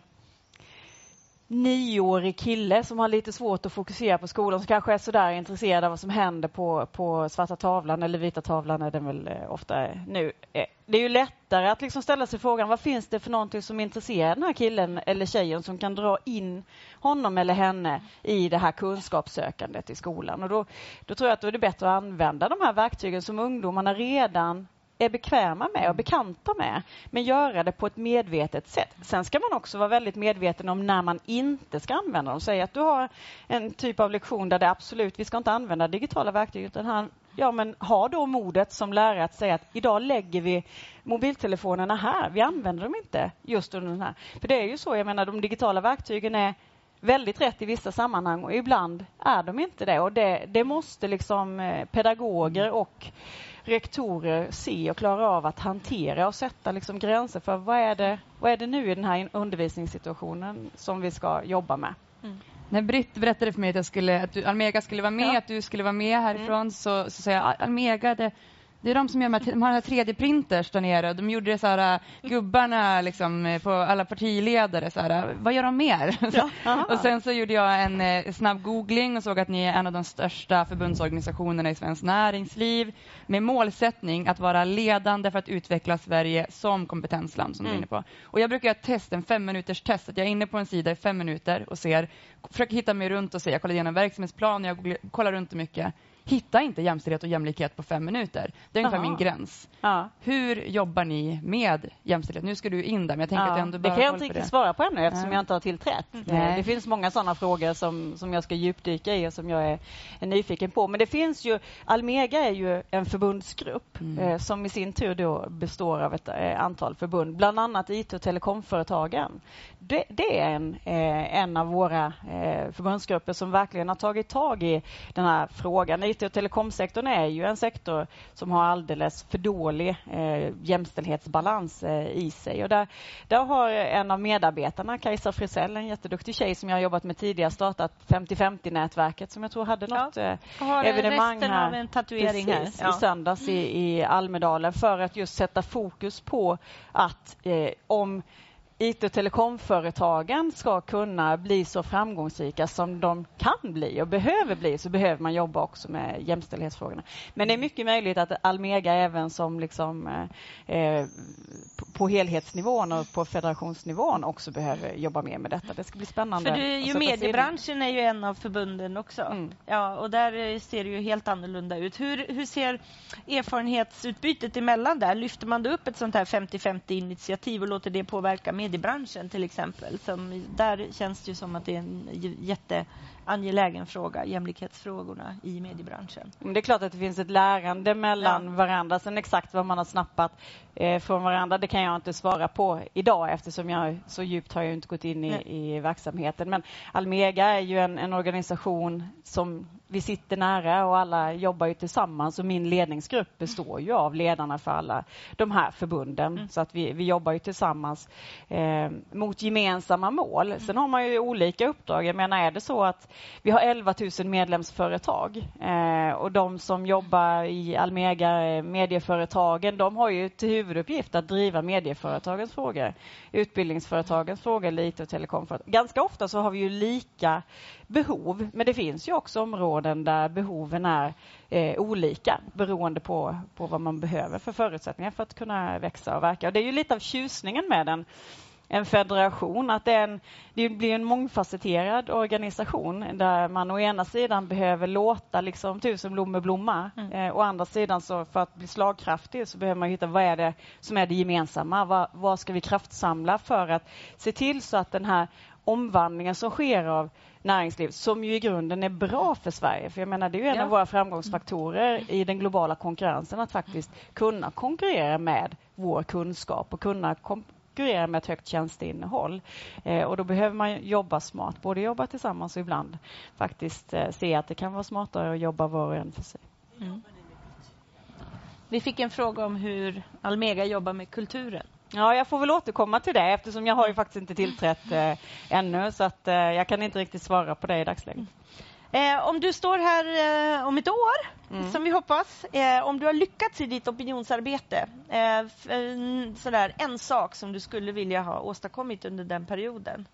S7: nioårig kille som har lite svårt att fokusera på skolan, som kanske är sådär intresserad av vad som händer på, på svarta tavlan, eller vita tavlan är den väl eh, ofta nu. Eh, det är ju lättare att liksom ställa sig frågan, vad finns det för någonting som intresserar den här killen eller tjejen som kan dra in honom eller henne i det här kunskapssökandet i skolan. Och då, då tror jag att då är det bättre att använda de här verktygen som ungdomarna redan är bekväma med och bekanta med, men göra det på ett medvetet sätt. Sen ska man också vara väldigt medveten om när man inte ska använda dem. Säg att du har en typ av lektion där det absolut, vi ska inte använda digitala verktyg, utan här ja men ha då modet som lärare att säga att idag lägger vi mobiltelefonerna här. Vi använder dem inte just under den här. För det är ju så, jag menar de digitala verktygen är väldigt rätt i vissa sammanhang och ibland är de inte det. Och det, det måste liksom eh, pedagoger och rektorer se och klara av att hantera och sätta liksom gränser för vad är, det, vad är det nu i den här undervisningssituationen som vi ska jobba med.
S3: Mm. När Britt berättade för mig att, jag skulle, att du, Almega skulle vara med, ja. att du skulle vara med härifrån, mm. så, så sa jag Almega, det, det är de som gör de har 3D-printers där nere. De gjorde det så här, äh, gubbarna liksom, äh, på alla partiledare. Så här, äh, vad gör de mer? Ja, *laughs* och sen så gjorde jag en eh, snabb googling och såg att ni är en av de största förbundsorganisationerna i svenskt näringsliv med målsättning att vara ledande för att utveckla Sverige som kompetensland. Som mm. du är inne på. Och jag brukar göra ett test, en fem minuters test. Att jag är inne på en sida i fem minuter och ser, försöker hitta mig runt och se. Jag kollar igenom verksamhetsplan, jag kollar runt mycket hitta inte jämställdhet och jämlikhet på fem minuter. Det är ungefär Aha. min gräns. Ja. Hur jobbar ni med jämställdhet? Nu ska du in där, men jag tänker ja. att jag ändå
S7: Det kan jag inte riktigt svara på ännu eftersom ja. jag inte har tillträtt. Mm. Det finns många sådana frågor som, som jag ska djupdyka i och som jag är, är nyfiken på. Men det finns ju, Almega är ju en förbundsgrupp mm. eh, som i sin tur då består av ett eh, antal förbund, bland annat IT och telekomföretagen. Det, det är en, eh, en av våra eh, förbundsgrupper som verkligen har tagit tag i den här frågan IT och telekomsektorn är ju en sektor som har alldeles för dålig eh, jämställdhetsbalans eh, i sig. Och där, där har en av medarbetarna, Kajsa Frisell, en jätteduktig tjej som jag har jobbat med tidigare, startat 50-50-nätverket som jag tror hade något ja.
S2: eh, evenemang här,
S7: en
S2: tatuering
S7: precis, här. Ja. i söndags i, i Almedalen för att just sätta fokus på att eh, om IT och telekomföretagen ska kunna bli så framgångsrika som de kan bli och behöver bli så behöver man jobba också med jämställdhetsfrågorna. Men det är mycket möjligt att Almega även som liksom, eh, eh på helhetsnivån och på federationsnivån också behöver jobba mer med detta. Det ska bli spännande.
S2: För du, ju mediebranschen är ju en av förbunden också. Mm. Ja, och där ser det ju helt annorlunda ut. Hur, hur ser erfarenhetsutbytet emellan där? Lyfter man upp ett sånt här 50-50 initiativ och låter det påverka mediebranschen till exempel? Som, där känns det ju som att det är en jätte angelägen fråga, jämlikhetsfrågorna i mediebranschen.
S7: Det är klart att det finns ett lärande mellan ja. varandra. Sen exakt vad man har snappat eh, från varandra, det kan jag inte svara på idag eftersom jag så djupt har jag inte gått in i, i verksamheten. Men Almega är ju en, en organisation som vi sitter nära och alla jobbar ju tillsammans och min ledningsgrupp består ju av ledarna för alla de här förbunden. Mm. Så att vi, vi jobbar ju tillsammans eh, mot gemensamma mål. Mm. Sen har man ju olika uppdrag. Jag menar, är det så att vi har 11 000 medlemsföretag eh, och de som jobbar i Almega, eh, medieföretagen, de har ju till huvuduppgift att driva medieföretagens frågor, utbildningsföretagens frågor, lite och telekomföretag. Ganska ofta så har vi ju lika behov, men det finns ju också områden där behoven är eh, olika beroende på, på vad man behöver för förutsättningar för att kunna växa och verka. Och det är ju lite av tjusningen med den en federation, att det, en, det, blir en mångfacetterad organisation där man å ena sidan behöver låta liksom tusen blommor blomma. Mm. Eh, å andra sidan så för att bli slagkraftig så behöver man hitta vad är det som är det gemensamma. Vad, vad ska vi kraftsamla för att se till så att den här omvandlingen som sker av näringsliv som ju i grunden är bra för Sverige. För jag menar, det är ju en ja. av våra framgångsfaktorer i den globala konkurrensen att faktiskt kunna konkurrera med vår kunskap och kunna konkurrera med ett högt tjänsteinnehåll. Eh, och då behöver man jobba smart, både jobba tillsammans och ibland faktiskt eh, se att det kan vara smartare att jobba var och en för sig. Mm.
S2: Vi fick en fråga om hur Almega jobbar med kulturen.
S7: Ja, jag får väl återkomma till det eftersom jag har ju faktiskt inte tillträtt eh, ännu så att eh, jag kan inte riktigt svara på det i dagsläget.
S2: Eh, om du står här eh, om ett år, mm. som vi hoppas, eh, om du har lyckats i ditt opinionsarbete, eh, sådär, en sak som du skulle vilja ha åstadkommit under den perioden?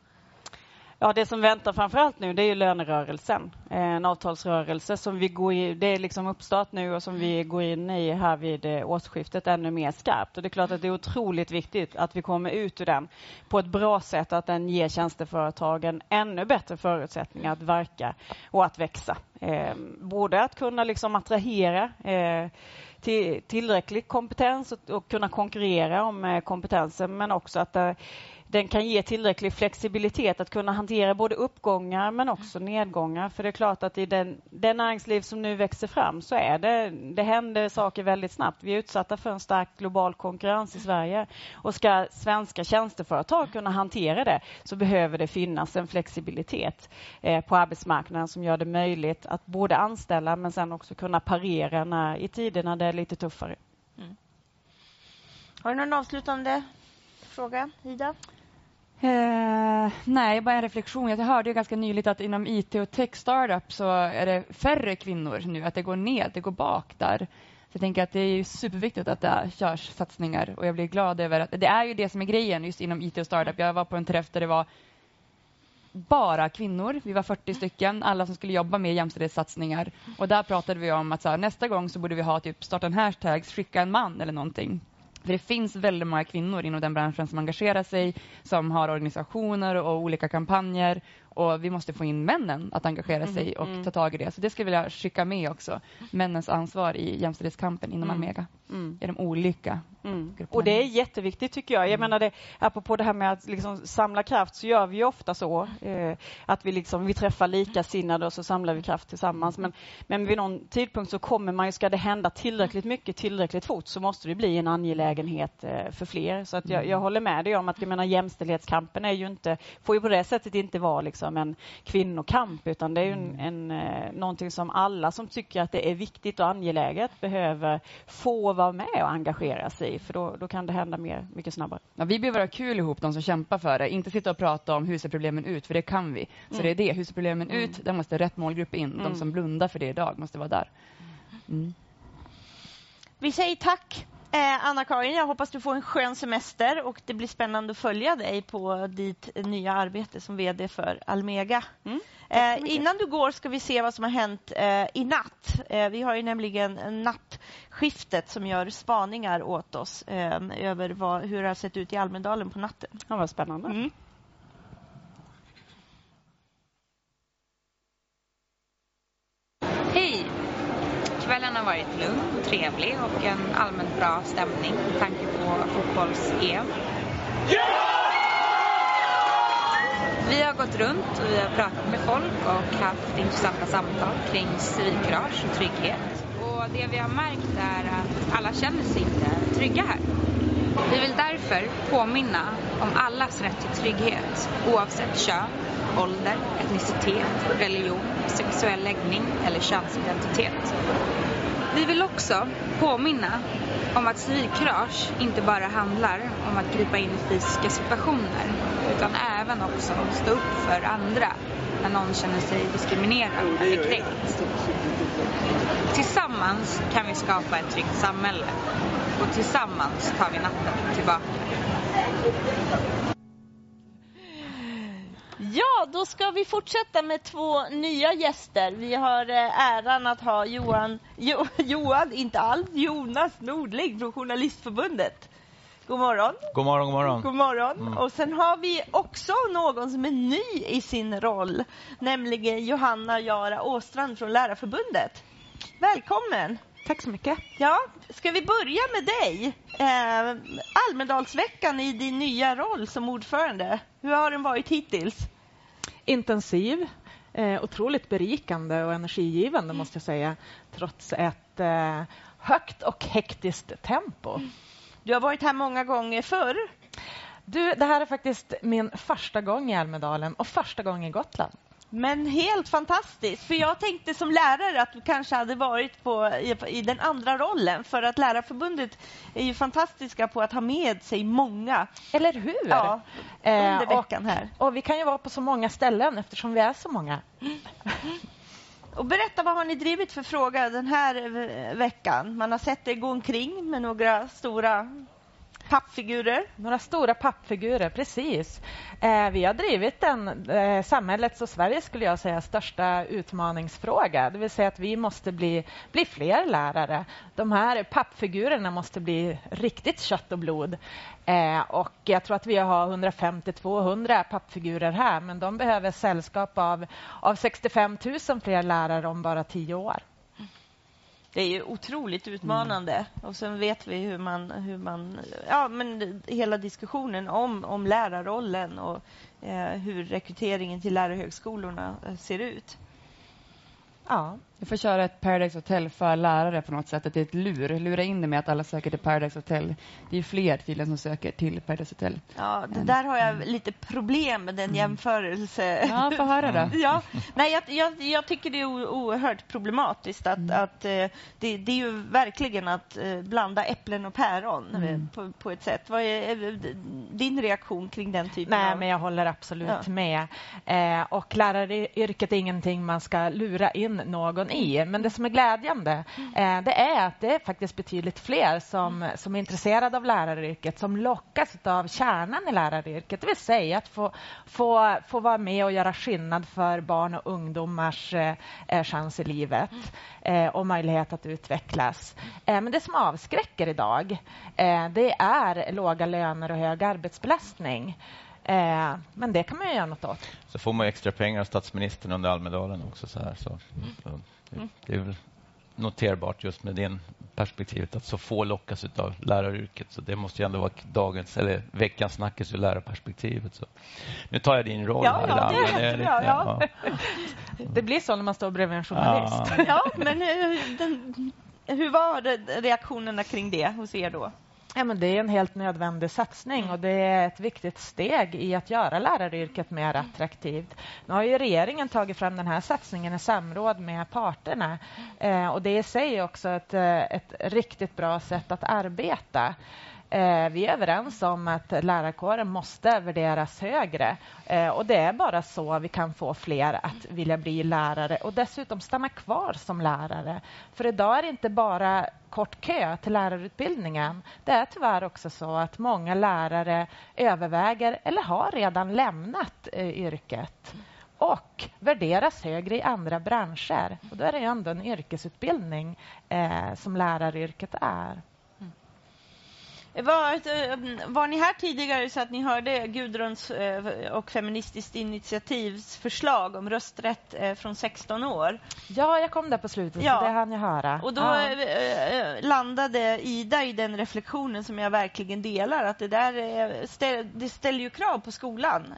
S7: Ja, det som väntar framförallt nu det är ju lönerörelsen. En avtalsrörelse som vi går i, det är liksom uppstart nu och som vi går in i här vid eh, årsskiftet ännu mer skarpt. Och det är klart att det är otroligt viktigt att vi kommer ut ur den på ett bra sätt, att den ger tjänsteföretagen ännu bättre förutsättningar att verka och att växa. Eh, både att kunna liksom attrahera eh, till, tillräcklig kompetens och, och, kunna konkurrera om eh, kompetensen men också att eh, den kan ge tillräcklig flexibilitet att kunna hantera både uppgångar men också nedgångar. För det är klart att i den, den näringsliv som nu växer fram så är det, det händer saker väldigt snabbt. Vi är utsatta för en stark global konkurrens i Sverige. Och ska svenska tjänsteföretag kunna hantera det så behöver det finnas en flexibilitet eh, på arbetsmarknaden som gör det möjligt att både anställa men sen också kunna parera när, i tider när det är lite tuffare. Mm.
S2: Har du någon avslutande fråga, Ida?
S3: Eh, nej, bara en reflektion. Jag hörde ju ganska nyligt att inom IT och tech startup så är det färre kvinnor nu, att det går ned, det går bak där. Så jag tänker att det är superviktigt att det körs satsningar och jag blir glad över att det är ju det som är grejen just inom IT och startup. Jag var på en träff där det var bara kvinnor. Vi var 40 stycken, alla som skulle jobba med jämställdhetssatsningar. Och där pratade vi om att här, nästa gång så borde vi ha typ starta en hashtag, skicka en man eller någonting. För det finns väldigt många kvinnor inom den branschen som engagerar sig, som har organisationer och olika kampanjer och vi måste få in männen att engagera sig mm, och mm. ta tag i det. Så det skulle jag vilja skicka med också. Männens ansvar i jämställdhetskampen inom mm. Almega. Mm. I de olika
S7: mm. Och det är jätteviktigt tycker jag. Jag mm. menar det, apropå det här med att liksom samla kraft så gör vi ofta så. Eh, att vi, liksom, vi träffar likasinnade och så samlar vi kraft tillsammans. Men, men vid någon tidpunkt så kommer man ju, ska det hända tillräckligt mycket tillräckligt fort så måste det bli en angelägenhet eh, för fler. Så att jag, jag håller med dig om att jag menar, jämställdhetskampen är ju inte, får ju på det sättet inte vara liksom liksom en kvinnokamp utan det är en, en, eh, någonting som alla som tycker att det är viktigt och angeläget behöver få vara med och engagera sig i för då, då kan det hända mer, mycket snabbare.
S3: Ja, vi behöver ha kul ihop, de som kämpar för det. Inte sitta och prata om hur ser problemen ut, för det kan vi. Så mm. det är det, hur ser problemen mm. ut? Där måste rätt målgrupp in. De mm. som blundar för det idag måste vara där. Mm.
S2: Vi säger tack Eh, Anna-Karin, jag hoppas du får en skön semester och det blir spännande att följa dig på ditt nya arbete som VD för Almega. Mm, eh, innan du går ska vi se vad som har hänt eh, i natt. Eh, vi har ju nämligen nattskiftet som gör spaningar åt oss eh, över vad, hur det har sett ut i Almedalen på natten.
S7: Ja, vad spännande. Mm.
S8: Kvällen har varit lugn och trevlig och en allmänt bra stämning med tanke på fotbolls-EM. Vi har gått runt och vi har pratat med folk och haft intressanta samtal kring civilkurage och trygghet. Och det vi har märkt är att alla känner sig inte trygga här. Vi vill därför påminna om allas rätt till trygghet oavsett kön, ålder, etnicitet, religion, sexuell läggning eller könsidentitet. Vi vill också påminna om att civilkurage inte bara handlar om att gripa in i fysiska situationer utan även också stå upp för andra när någon känner sig diskriminerad eller kränkt. Tillsammans kan vi skapa ett tryggt samhälle och tillsammans tar vi natten tillbaka.
S2: Ja, då ska vi fortsätta med två nya gäster. Vi har eh, äran att ha Johan, jo, Johan inte alls, Jonas Nordling från Journalistförbundet. God morgon.
S9: God morgon, god morgon.
S2: God morgon. Mm. Och sen har vi också någon som är ny i sin roll, nämligen Johanna Jara Åstrand från Lärarförbundet. Välkommen.
S10: Tack så mycket.
S2: Ja, ska vi börja med dig? Eh, Almedalsveckan i din nya roll som ordförande. Hur har den varit hittills?
S10: Intensiv, eh, otroligt berikande och energigivande måste jag säga, trots ett eh, högt och hektiskt tempo.
S2: Du har varit här många gånger förr.
S10: Du, det här är faktiskt min första gång i Almedalen och första gången i Gotland.
S2: Men helt fantastiskt, för jag tänkte som lärare att du kanske hade varit på, i, i, den andra rollen för att Lärarförbundet är ju fantastiska på att ha med sig många.
S10: Eller hur?
S2: Ja, under eh, veckan här.
S10: Och, och, vi kan ju vara på så många ställen eftersom vi är så många.
S2: Och berätta, vad har ni drivit för fråga den här veckan? Man har sett er gå omkring med några stora pappfigurer.
S10: Några stora pappfigurer, precis. Eh, vi har drivit den eh, samhällets och Sveriges skulle jag säga största utmaningsfråga. Det vill säga att vi måste bli, bli fler lärare. De här pappfigurerna måste bli riktigt kött och blod. Eh, och jag tror att vi har 150-200 pappfigurer här men de behöver sällskap av, av 65 000 fler lärare om bara tio år.
S2: Det är ju otroligt utmanande. Mm. Och sen vet vi hur man... Hur man ja, men hela diskussionen om, om lärarrollen och eh, hur rekryteringen till lärarhögskolorna eh, ser ut.
S3: Ja. Du får köra ett Paradise Hotel för lärare på något sätt. Att det är ett lur. Lura in det med att alla söker till Paradise Hotel. Det är fler tydligen som söker till Paradise Hotel.
S2: Ja, det där har jag lite problem med den mm. jämförelse.
S3: Ja, få höra då. *laughs*
S2: ja, nej, jag, jag, jag, tycker det är oerhört problematiskt att, mm. att eh, det, det, är ju verkligen att eh, blanda äpplen och päron eh, mm. på, på, ett sätt. Vad är din reaktion kring den typen
S10: nej,
S2: av...
S10: men jag håller absolut ja. med. Eh, och läraryrket är ingenting man ska lura in någon i. Men det som är glädjande eh, det är att det är faktiskt betydligt fler som, som är intresserade av läraryrket, som lockas av kärnan i läraryrket. Det vill säga att få, få, få vara med och göra skillnad för barn och ungdomars eh, eh chans i livet eh, och möjlighet att utvecklas. Eh, men det som avskräcker idag, eh, det är låga löner och hög arbetsbelastning. Eh, men det kan man ju göra något åt.
S9: Så får man extra pengar av statsministern under Almedalen också. Så här, så. så det, det, är väl noterbart just med det perspektivet att så få lockas av läraryrket. Så det måste ju ändå vara dagens eller veckans snackis ur lärarperspektivet. Så. Nu tar jag din roll
S2: ja, här. Ja, det, det, ja,
S10: ja. *laughs* det blir så när man står bredvid en journalist.
S2: Ja, men hur, den, hur var reaktionerna kring det hos er då?
S10: Ja, men det är en helt nödvändig satsning och det är ett viktigt steg i att göra läraryrket mer attraktivt. Nu har ju regeringen tagit fram den här satsningen i samråd med parterna eh, och det i sig också ett, eh, ett riktigt bra sätt att arbeta. Eh, vi är överens om att lärarkåren måste värderas högre. Eh, och Det är bara så vi kan få fler att vilja bli lärare och dessutom stanna kvar som lärare. För idag är det inte bara kort kö till lärarutbildningen. Det är tyvärr också så att många lärare överväger eller har redan lämnat eh, yrket och värderas högre i andra branscher. Och då är det ändå en yrkesutbildning eh, som läraryrket är.
S2: Var, eh, var ni här tidigare så att ni hörde Gudruns eh, och Feministiskt initiativs förslag om rösträtt eh, från 16 år?
S10: Ja, jag kom där på slutet, ja. så det hann jag höra.
S2: Och då ja. landade Ida i den reflektionen som jag verkligen delar, att det där det ställer ju krav på skolan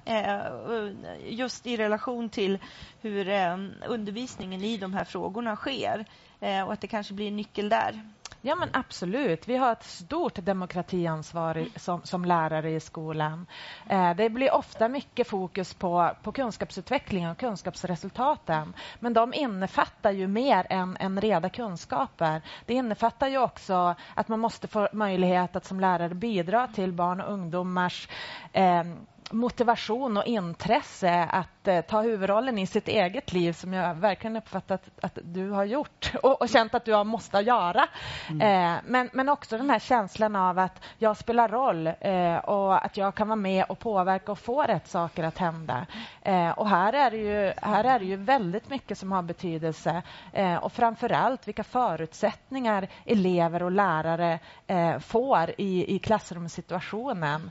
S2: just i relation till hur eh, undervisningen i de här frågorna sker eh, och att det kanske blir en nyckel där.
S10: Ja, men absolut. Vi har ett stort demokratiansvar som, som lärare i skolan. Eh, det blir ofta mycket fokus på, på kunskapsutvecklingen och kunskapsresultaten. Men de innefattar ju mer än, än reda kunskaper. Det innefattar ju också att man måste få möjlighet att som lärare bidra till barn och ungdomars eh, motivation och intresse att eh, ta huvudrollen i sitt eget liv som jag verkligen uppfattat att du har gjort *laughs* och, och känt att du har måste göra. Mm. Eh, men, men också den här känslan av att jag spelar roll eh, och att jag kan vara med och påverka och få rätt saker att hända. Eh, och här är, det ju, här är det ju väldigt mycket som har betydelse eh, och framför allt vilka förutsättningar elever och lärare eh, får i, i klassrumssituationen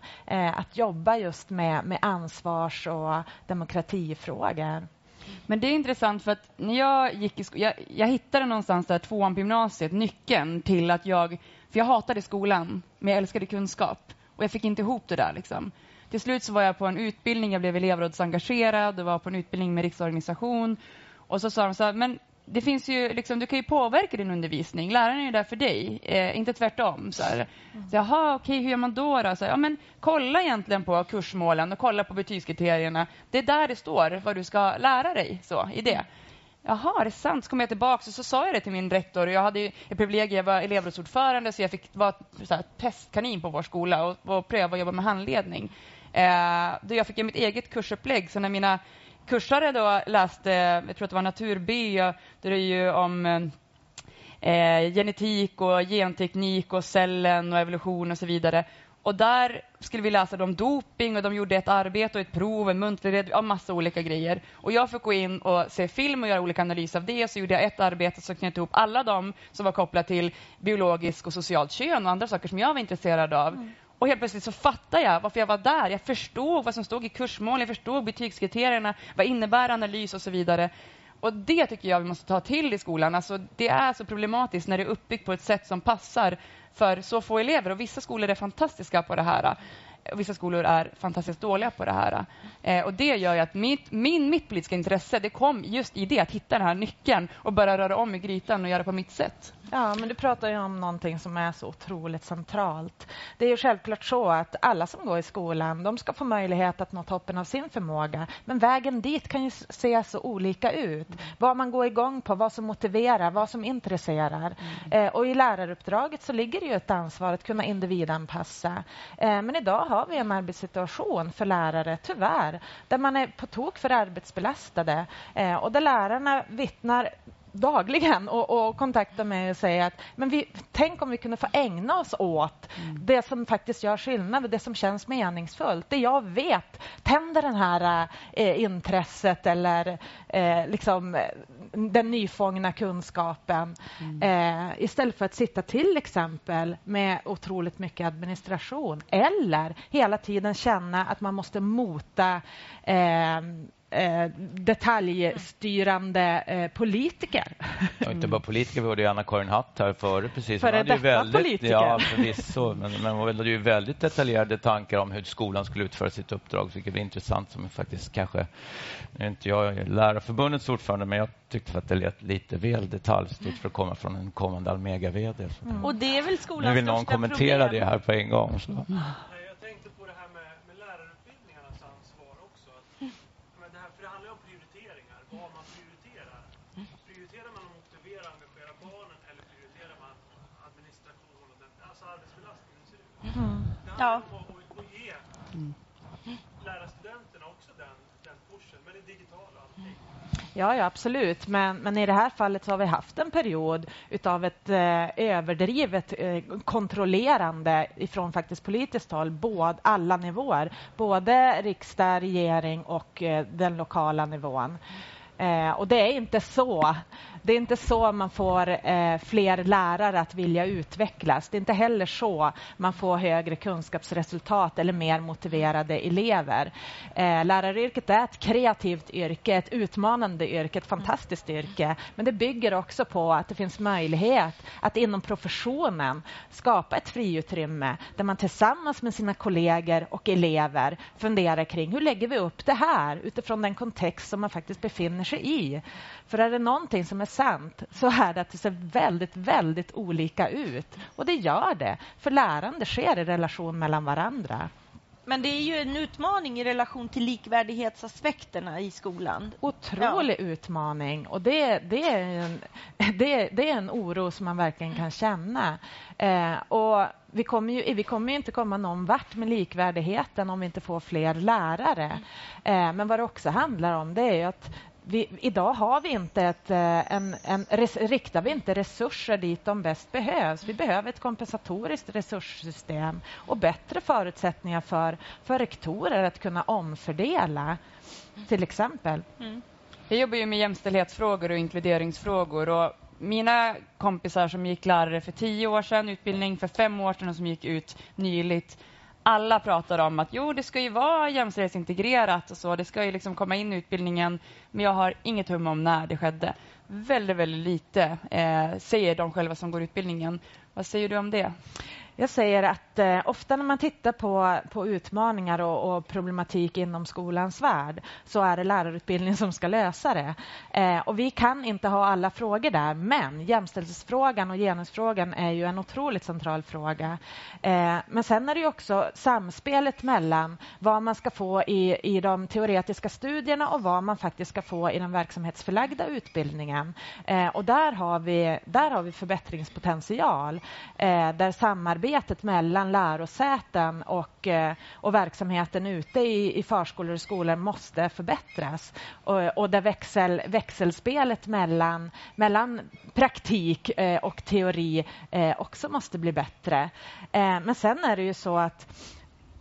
S10: att jobba just med med, med ansvars och demokratifrågor.
S3: Men det är intressant för att när jag gick i skolan, jag, jag, hittade någonstans där tvåan på gymnasiet nyckeln till att jag, för jag hatade skolan, men jag älskade kunskap och jag fick inte ihop det där liksom. Till slut så var jag på en utbildning, jag blev elevrådsengagerad och var på en utbildning med riksorganisation och så sa de så här, men det finns ju, liksom, du kan ju påverka din undervisning. Läraren är ju där för dig, eh, inte tvärtom. Så här. Så, Jaha, okej, hur gör man då? då? Så, ja, men, kolla egentligen på kursmålen och kolla på betygskriterierna. Det är där det står vad du ska lära dig så, i det. Jaha, är det sant? Så kom jag tillbaka och så sa jag det till min rektor. Jag hade ju ett privilegium, jag var elevrådsordförande så jag fick vara så här, testkanin på vår skola och, och pröva att jobba med handledning. Eh, då jag fick mitt eget kursupplägg. Så när mina kursare då läste, jag tror att det var natur B, där det är ju om eh, genetik och genteknik och cellen och evolution och så vidare. Och där skulle vi läsa om doping och de gjorde ett arbete och ett prov, en muntlig red, ja, massa olika grejer. Och jag fick gå in och se film och göra olika analyser av det. Så gjorde jag ett arbete som knöt ihop alla de som var kopplade till biologisk och socialt kön och andra saker som jag var intresserad av. Mm. Och helt plötsligt så fattar jag varför jag var där. Jag förstod vad som stod i kursmålen. jag förstod betygskriterierna, vad innebär analys och så vidare. och det tycker jag vi måste ta till i skolan. Alltså, det är så problematiskt när det är uppbyggt på ett sätt som passar för så få elever. Och Vissa skolor är fantastiska på det här och vissa skolor är fantastiskt dåliga på det här. Eh, och Det gör att mitt, min, mitt politiska intresse det kom just i det, att hitta den här nyckeln och börja röra om i grytan och göra på mitt sätt.
S10: Ja, men du pratar ju om någonting som är så otroligt centralt. Det är ju självklart så att alla som går i skolan de ska få möjlighet att nå toppen av sin förmåga. Men vägen dit kan ju se så olika ut. Vad man går igång på, vad som motiverar, vad som intresserar. Mm. Eh, och I läraruppdraget så ligger det ju ett ansvar att kunna individanpassa. Eh, men idag har vi en arbetssituation för lärare, tyvärr, där man är på tok för arbetsbelastade eh, och där lärarna vittnar dagligen och, och kontaktar mig och säger att men vi, tänk om vi kunde få ägna oss åt mm. det som faktiskt gör skillnad, det som känns meningsfullt. Det jag vet tänder det här eh, intresset eller eh, liksom, den nyfångna kunskapen. Mm. Eh, istället för att sitta till exempel med otroligt mycket administration eller hela tiden känna att man måste mota eh, detaljstyrande eh, politiker.
S9: Ja, inte bara politiker, vi hörde Anna-Karin Hatt här före. Precis.
S10: Före detta väldigt, politiker.
S9: Ja, förvisso. Men, men hon hade ju väldigt detaljerade tankar om hur skolan skulle utföra sitt uppdrag, vilket är intressant. Som faktiskt kanske, nu är inte jag Lärarförbundets ordförande, men jag tyckte att det lät lite väl detaljstyrt för att komma från en kommande Almega-VD.
S2: Mm. Och det är väl skolans
S9: Nu vill någon kommentera
S2: problem.
S9: det här på en gång. Så. Mm.
S2: Mm. Ja.
S11: Och, och ge mm. lärarstudenterna också den, den pushen med det digitala och allting.
S10: Ja, ja, absolut. Men, men i det här fallet så har vi haft en period av ett eh, överdrivet eh, kontrollerande ifrån faktiskt politiskt håll, både, alla nivåer. Både riksdag, regering och eh, den lokala nivån. Eh, och det är inte så det är inte så man får eh, fler lärare att vilja utvecklas. Det är inte heller så man får högre kunskapsresultat eller mer motiverade elever. Eh, läraryrket är ett kreativt yrke, ett utmanande yrke, ett fantastiskt yrke. Men det bygger också på att det finns möjlighet att inom professionen skapa ett friutrymme där man tillsammans med sina kollegor och elever funderar kring hur lägger vi upp det här utifrån den kontext som man faktiskt befinner sig i. För är det någonting som är sant så är det att det ser väldigt, väldigt olika ut. Och det gör det, för lärande sker i relation mellan varandra.
S2: Men det är ju en utmaning i relation till likvärdighetsaspekterna i skolan.
S10: Otrolig ja. utmaning. Och det, det, är en, *laughs* det, det, är en oro som man verkligen kan känna. Eh, och vi kommer, ju, vi kommer inte komma någon vart med likvärdigheten om vi inte får fler lärare. Eh, men vad det också handlar om det är ju att vi, idag har vi inte ett, eh, en, en, res, riktar vi inte resurser dit de bäst behövs. Vi behöver ett kompensatoriskt resurssystem och bättre förutsättningar för, för rektorer att kunna omfördela, till exempel. Mm.
S3: Jag jobbar ju med jämställdhetsfrågor och inkluderingsfrågor. Och mina kompisar som gick lärare för tio år sedan, utbildning för fem år sedan och som gick ut nyligt alla pratar om att jo, det ska ju vara jämställdhetsintegrerat och så. Det ska ju liksom komma in i utbildningen. Men jag har inget hum om när det skedde. Väldigt, väldigt lite eh, säger de själva som går utbildningen. Vad säger du om det?
S10: Jag säger att eh, ofta när man tittar på, på utmaningar och, och, problematik inom skolans värld så är det lärarutbildningen som ska lösa det. Eh, och vi kan inte ha alla frågor där, men jämställdhetsfrågan och genusfrågan är ju en otroligt central fråga. Eh, men sen är det också samspelet mellan vad man ska få i, i de teoretiska studierna och vad man faktiskt ska få i den verksamhetsförlagda utbildningen. Eh, och där har, vi, där har vi förbättringspotential, eh, där samarbete samarbetet mellan lärosäten och, eh, och verksamheten ute i, i förskolor och skolor måste förbättras. Och, och där växel, växelspelet mellan, mellan praktik eh, och teori eh, också måste bli bättre. Men sen är det ju så att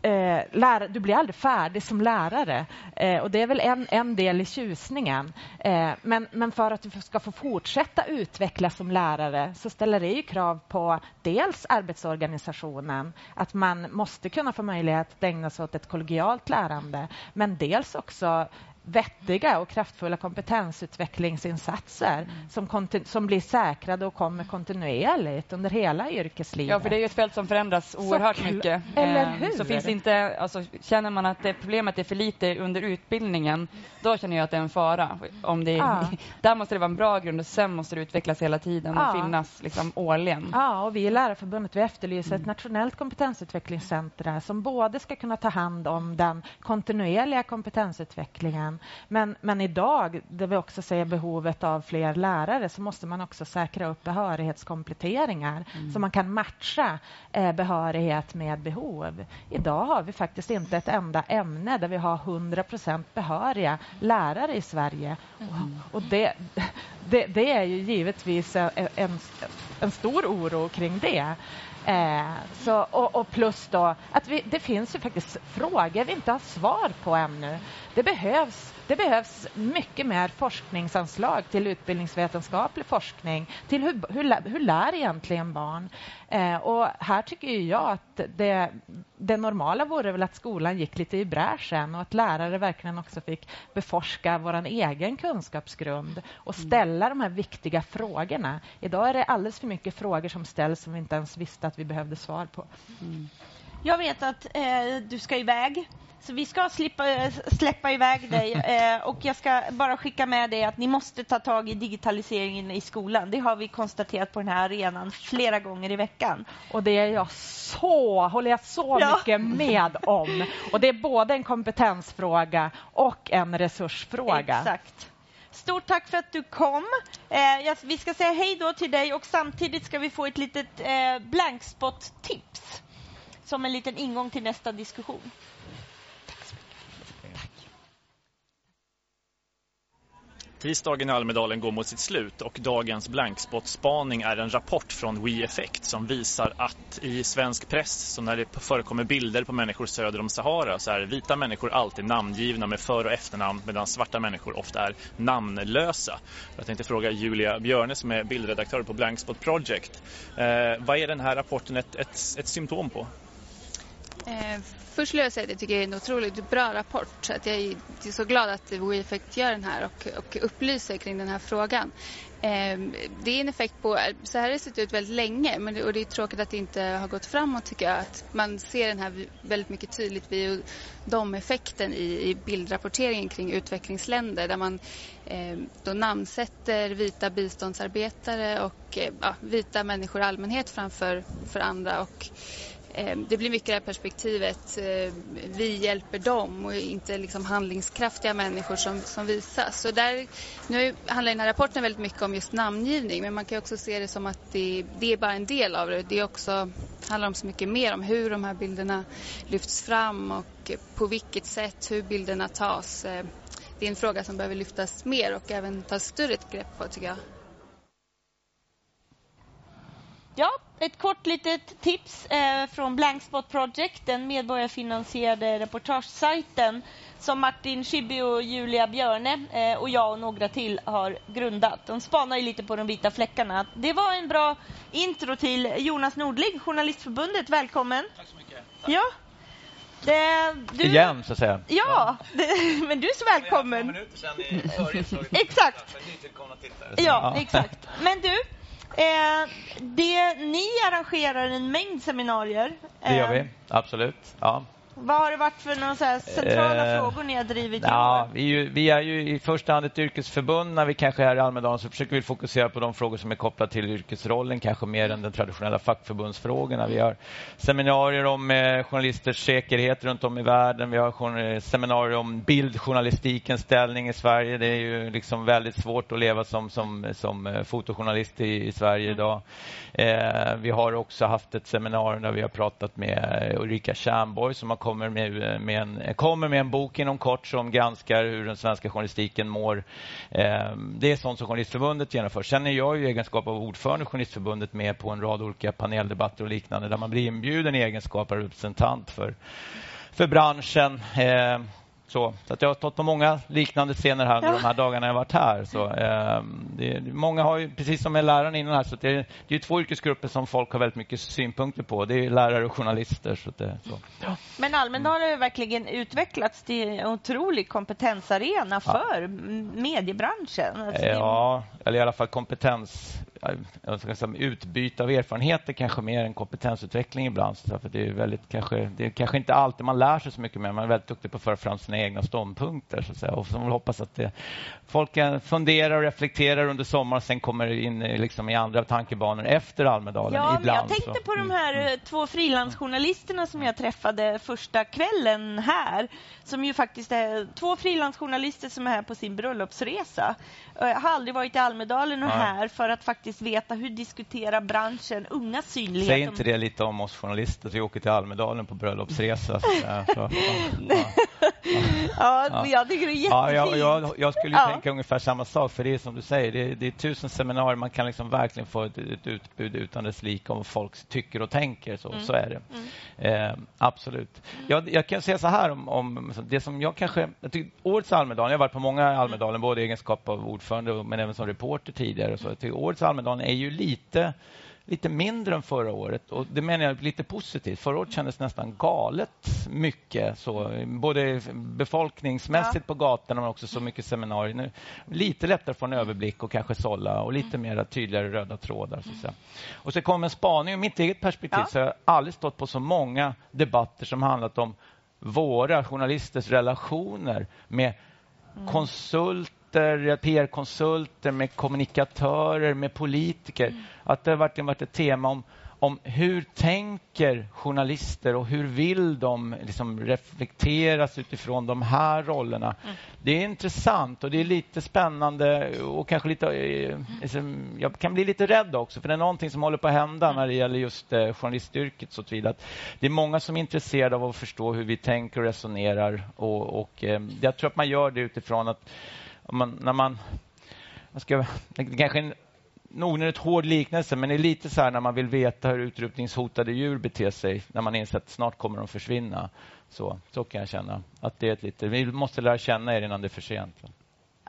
S10: eh, lära, du blir aldrig färdig som lärare. Eh, och Det är väl en, en del i tjusningen. Eh, men, men för att du ska få fortsätta utvecklas som lärare så ställer det ju krav på dels arbetsorganisationen, att man måste kunna få möjlighet att ägna sig åt ett kollegialt lärande, men dels också vettiga och kraftfulla kompetensutvecklingsinsatser mm. som, som blir säkrade och kommer kontinuerligt under hela yrkeslivet.
S3: Ja, för det är ju ett fält som förändras oerhört så, mycket.
S10: Eller eh, hur?
S3: Så finns inte, alltså, känner man att det problemet är för lite under utbildningen, då känner jag att det är en fara. Om det, ja. *laughs* där måste det vara en bra grund och sen måste det utvecklas hela tiden och ja. finnas liksom, årligen.
S10: Ja, och vi i Lärarförbundet vi efterlyser mm. ett nationellt kompetensutvecklingscenter som både ska kunna ta hand om den kontinuerliga kompetensutvecklingen men, men idag, där vi också ser behovet av fler lärare så måste man också säkra upp behörighetskompletteringar mm. så man kan matcha eh, behörighet med behov. Idag har vi faktiskt inte ett enda ämne där vi har 100% behöriga lärare i Sverige. Mm. Och, och det, det, det, är ju givetvis en, en, en stor oro kring det. Eh, så, och, och, plus då att vi, det finns ju faktiskt frågor vi inte har svar på ännu. Det behövs, det behövs mycket mer forskningsanslag till utbildningsvetenskaplig forskning, till hur, hur, hur lär egentligen barn? Eh, och här tycker jag att det, det normala vore väl att skolan gick lite i bräschen och att lärare verkligen också fick beforska vår egen kunskapsgrund och mm. ställa de här viktiga frågorna. Idag är det alldeles för mycket frågor som ställs som vi inte ens visste att vi behövde svar på. Mm.
S2: Jag vet att eh, du ska iväg så vi ska slippa, släppa iväg dig *laughs* eh, och jag ska bara skicka med dig att ni måste ta tag i digitaliseringen i skolan. Det har vi konstaterat på den här arenan flera gånger i veckan.
S10: Och det är jag så, håller jag så ja. mycket med om. Och det är både en kompetensfråga och en resursfråga.
S2: Exakt. Stort tack för att du kom. Eh, vi ska säga hej då till dig och samtidigt ska vi få ett litet eh, blankspot-tips som en liten ingång till nästa diskussion.
S12: Tisdagen i Almedalen går mot sitt slut och dagens blankspottspaning är en rapport från WeEffect som visar att i svensk press så när det förekommer bilder på människor söder om Sahara så är vita människor alltid namngivna med för- och efternamn medan svarta människor ofta är namnlösa. Jag tänkte fråga Julia Björne som är bildredaktör på Blankspot Project. Eh, vad är den här rapporten ett, ett, ett symptom på?
S13: Eh, först vill jag säga att jag tycker det är en otroligt bra rapport. Så att jag är så glad att WeEffect gör den här och, och upplyser kring den här frågan. Eh, det är en effekt på, så här har det sett ut väldigt länge men det, och det är tråkigt att det inte har gått framåt tycker jag. Att man ser den här väldigt mycket tydligt vid de effekten i, i bildrapporteringen kring utvecklingsländer där man eh, då namnsätter vita biståndsarbetare och eh, ja, vita människor i allmänhet framför för andra. Och, Eh, det blir mycket det här perspektivet, eh, vi hjälper dem och inte liksom handlingskraftiga människor som, som visas. Så där, nu handlar den här rapporten väldigt mycket om just namngivning men man kan också se det som att det, det är bara en del av det. Det också, handlar om så mycket mer om hur de här bilderna lyfts fram och på vilket sätt, hur bilderna tas. Eh, det är en fråga som behöver lyftas mer och även tas större grepp på tycker jag.
S2: Ja, ett kort litet tips eh, från Blankspot Project, den medborgarfinansierade reportagesajten som Martin Schibbye och Julia Björne eh, och jag och några till har grundat. De spanar ju lite på de vita fläckarna. Det var en bra intro till Jonas Nordling, Journalistförbundet. Välkommen!
S14: Tack så mycket.
S2: Tack. Ja. Det,
S14: du... Igen, så att säga.
S2: Ja, det, *laughs* men du är så välkommen. Exakt. Ja, ja, exakt. Men du, Eh, det, ni arrangerar en mängd seminarier.
S14: Det gör vi, eh, absolut. Ja.
S2: Vad har det varit för några centrala eh, frågor ni har drivit?
S14: Ja, vi, är ju, vi är ju i första hand ett yrkesförbund. När vi kanske är i Almedalen så försöker vi fokusera på de frågor som är kopplade till yrkesrollen, kanske mer än de traditionella fackförbundsfrågorna. Vi har seminarier om eh, journalisters säkerhet runt om i världen. Vi har seminarier om bildjournalistikens ställning i Sverige. Det är ju liksom väldigt svårt att leva som, som, som eh, fotojournalist i, i Sverige mm. idag. Eh, vi har också haft ett seminarium där vi har pratat med Ulrika Tjernborg som har kommer med, eh, med, en, eh, kommer med en bok inom kort som granskar hur den svenska journalistiken mår. Eh, det är sånt som Journalistförbundet genomför. Sen är jag i egenskap av ordförande i Journalistförbundet med på en rad olika paneldebatter och liknande där man blir inbjuden i egenskap av representant för, för branschen. Ehm, så, så att jag har stått på många liknande scener här under de här dagarna jag varit här. Så, eh, det, många har ju, precis som med läraren innan här, så det, är, det är två yrkesgrupper som folk har väldigt mycket synpunkter på. Det är lärare och journalister. Så det, så.
S2: Ja. Men Almedalen har ju verkligen utvecklats till en otrolig kompetensarena för ja. mediebranschen.
S14: Alltså ja, eller i alla fall kompetens utbyte av erfarenheter kanske mer än kompetensutveckling ibland. För det, är väldigt, kanske, det är kanske inte alltid man lär sig så mycket mer. Man är väldigt duktig på att föra fram sina egna ståndpunkter. Så att säga. Och så hoppas att det, folk funderar och reflekterar under sommaren sen kommer in liksom i andra tankebanor efter Almedalen.
S2: Ja,
S14: ibland,
S2: jag tänkte så. på de här mm. två frilansjournalisterna som jag träffade första kvällen här. Som ju faktiskt är två frilansjournalister som är här på sin bröllopsresa. Jag har aldrig varit i Almedalen och Nej. här för att faktiskt veta hur diskuterar branschen unga synlighet.
S14: Säg inte det lite om oss journalister, vi åker till Almedalen på bröllopsresa. Så, *laughs* ja,
S2: ja, ja. jag tycker det är jättefint.
S14: Ja, jag, jag, jag skulle ja. tänka ungefär samma sak, för det är som du säger, det är, det är tusen seminarier, man kan liksom verkligen få ett, ett utbud utan dess like om vad folk tycker och tänker. Så, mm. så är det. Mm. Eh, absolut. Mm. Jag, jag, kan säga så här om, om det som jag kanske... Jag tycker, årets Almedalen, jag har varit på många Almedalen, mm. både i egenskap av ordförande men även som reporter tidigare. Så jag tycker årets Almedalen är ju lite lite mindre än förra året. Och Det menar jag lite positivt. Förra året kändes nästan galet mycket. Så, både befolkningsmässigt ja. på gatorna men också så mycket seminarier. Nu, lite lättare att få en överblick och kanske sålla och lite mer tydligare röda trådar. Så Och så kom en spaning ur mitt eget perspektiv. Ja. Så jag har aldrig stått på så många debatter som handlat om våra journalisters relationer med mm. konsult konsulter, PR-konsulter, med kommunikatörer, med politiker. Mm. Att det har verkligen varit ett tema om, om hur tänker journalister och hur vill de liksom reflekteras utifrån de här rollerna. Mm. Det är intressant och det är lite spännande och kanske lite... Eh, liksom, jag kan bli lite rädd också, för det är någonting som håller på att hända mm. när det gäller just eh, journalistyrket. Så att det är många som är intresserade av att förstå hur vi tänker och resonerar. Och, och eh, jag tror att man gör det utifrån att man, när man... man ska, det kanske är en onödigt hård liknelse, men det är lite så här när man vill veta hur utrotningshotade djur beter sig när man inser att snart kommer de försvinna. Så, så kan jag känna. Att det är ett lite, vi måste lära känna er innan det är för sent.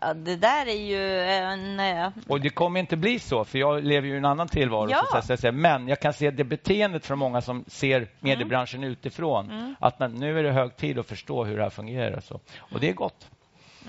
S2: Ja, det där är ju en... Eh,
S14: Och det kommer inte bli så, för jag lever ju i en annan tillvaro. Ja. Så säga. Men jag kan se det beteendet från många som ser mediebranschen mm. utifrån. Mm. Att nu är det hög tid att förstå hur det här fungerar. Så. Och det är gott.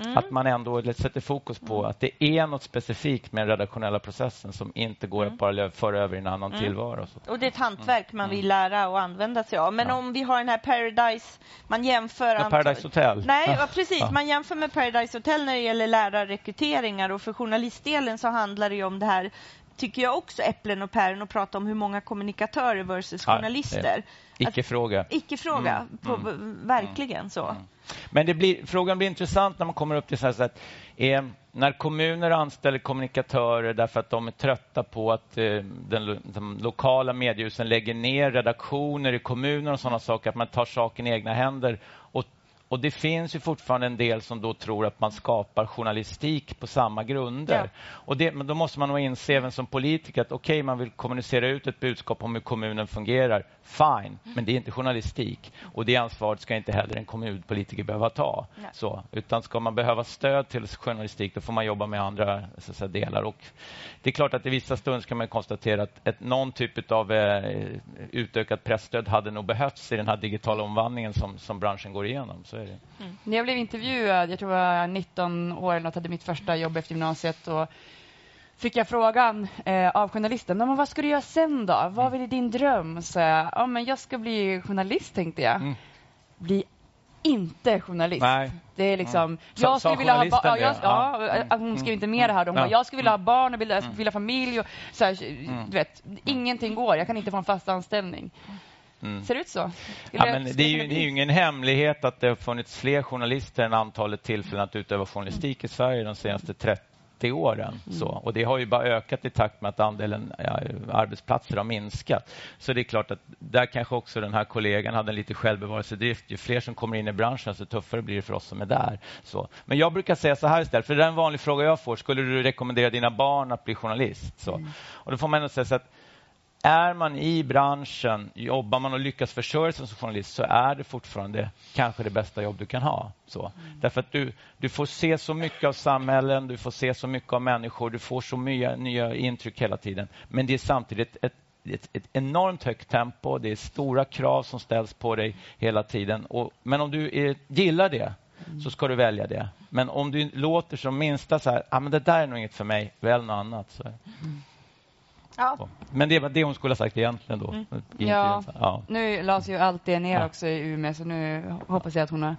S14: Mm. Att man ändå sätter fokus på mm. att det är något specifikt med den redaktionella processen som inte går mm. att bara föra över i en annan mm. tillvaro.
S2: Och det är ett hantverk man vill lära och använda sig av. Men ja. om vi har den här Paradise, man jämför...
S14: Ja, Paradise Hotel.
S2: Nej, ja, precis. Ja. Man jämför med Paradise Hotel när det gäller lärarrekryteringar och för journalistdelen så handlar det om det här tycker jag också äpplen och päron och prata om hur många kommunikatörer versus journalister.
S14: Icke-fråga.
S2: Icke-fråga, mm. verkligen så. Mm.
S14: Men det blir, frågan blir intressant när man kommer upp till så här sätt. Eh, när kommuner anställer kommunikatörer därför att de är trötta på att eh, den, de lokala mediehusen lägger ner redaktioner i kommuner och sådana saker, att man tar saken i egna händer och och det finns ju fortfarande en del som då tror att man skapar journalistik på samma grunder. Ja. Och det, men då måste man nog inse även som politiker att okej, okay, man vill kommunicera ut ett budskap om hur kommunen fungerar. Fine, men det är inte journalistik. Och det ansvaret ska inte heller en kommunpolitiker behöva ta. Så, utan ska man behöva stöd till journalistik, då får man jobba med andra säga, delar. Och det är klart att i vissa stunder ska man konstatera att ett, någon typ av eh, utökat pressstöd hade nog behövts i den här digitala omvandlingen som, som branschen går igenom. Så
S3: Mm. När jag blev intervjuad, jag tror jag var 19 år eller hade mitt första jobb efter gymnasiet och fick jag frågan eh, av journalisten, men vad ska du göra sen då? Vad mm. är din dröm? Så jag, ja, men jag ska bli journalist tänkte jag. Mm. Bli inte journalist.
S14: Nej.
S3: Det är liksom, mm. jag skulle vilja ha ja, jag, ja, ja, hon skrev inte mer det här. Hon ja. bara, jag skulle vilja ha barn och bilda, mm. vilja familj. Och, så här, mm. du vet, ingenting går. Jag kan inte få en fast anställning. Mm. Ser det ut så?
S14: Ja, men det, är ju, det är ingen hemlighet att det har funnits fler journalister än antalet tillfällen att utöva journalistik i Sverige de senaste 30 åren. Mm. Så, och Det har ju bara ökat i takt med att andelen ja, arbetsplatser har minskat. Så det är klart att där kanske också den här kollegan hade en lite självbevarelsedrift. Ju fler som kommer in i branschen, desto tuffare blir det för oss som är där. Så. Men jag brukar säga så här istället, för det är en vanlig fråga jag får. Skulle du rekommendera dina barn att bli journalist? Så. Mm. Och Då får man ändå säga så att är man i branschen, jobbar man och lyckas försörja sig som journalist så är det fortfarande kanske det bästa jobb du kan ha. Så. Mm. Därför att du, du får se så mycket av samhällen, du får se så mycket av människor, du får så mycket nya intryck hela tiden. Men det är samtidigt ett, ett, ett enormt högt tempo, det är stora krav som ställs på dig hela tiden. Och, men om du är, gillar det så ska du välja det. Men om du låter som minsta så här, ah, men det där är nog inget för mig, välj något annat. Så. Mm.
S2: Ja.
S14: Men det var det hon skulle ha sagt egentligen då.
S3: Mm. Ja. ja. Nu lades ju allt det ner ja. också i Umeå så nu hoppas jag att hon har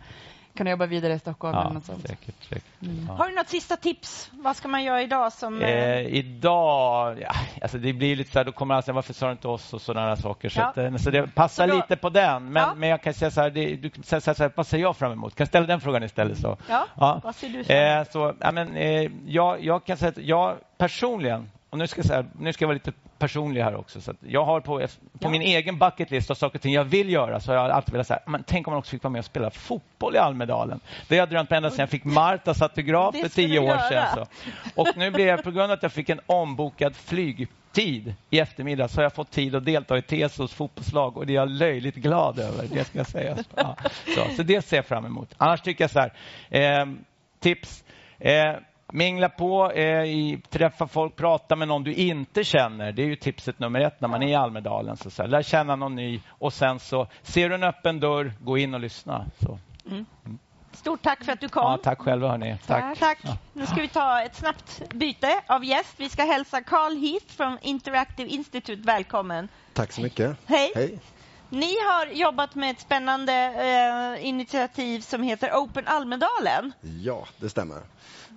S3: kan jobba vidare i Stockholm.
S14: Ja,
S3: eller något sånt.
S14: Säkert, säkert.
S2: Mm. Ja. Har du något sista tips? Vad ska man göra idag? Som,
S14: eh, eh idag, ja, alltså det blir lite så här, då kommer alltså, varför sa du inte oss och sådana saker. Så, att, eh, så det passar så lite på den. Men, men jag kan säga så här, det, du kan säga så här, vad ser jag fram emot? Kan jag ställa den frågan istället? Så.
S2: Ja, vad ser du fram
S14: emot? Eh, så, ja, men, eh, jag, jag kan säga att jag personligen och nu ska, jag säga, nu ska jag vara lite personlig här också. Så jag har på, på ja. min egen bucketlist av saker och ting jag vill göra så har jag alltid velat säga, men tänk om man också fick vara med och spela fotboll i Almedalen. Det har jag drömt ända sedan jag fick Martas autograf för tio år sedan. Så. Och nu blir jag, på grund av att jag fick en ombokad flygtid i eftermiddag så har jag fått tid att delta i Tesos fotbollslag och det är jag löjligt glad över. Det ska jag säga. *laughs* Ja. Så, så det ser jag fram emot. Annars tycker jag så här, eh, tips. Eh, Mingla på, eh, i, träffa folk, prata med någon du inte känner. Det är ju tipset nummer ett när man är i Almedalen. Så, så Lär känna någon ny och sen så ser du en öppen dörr, gå in och lyssna. Så. Mm.
S2: Mm. Stort tack för att du kom.
S14: Ja, tack själva hörni. Tack.
S2: tack. Ja. Nu ska vi ta ett snabbt byte av gäst. Vi ska hälsa Carl Heath från Interactive Institute välkommen.
S15: Tack så mycket.
S2: Hej.
S15: Hej.
S2: Ni har jobbat med ett spännande eh, initiativ som heter Open Almedalen.
S15: Ja, det stämmer.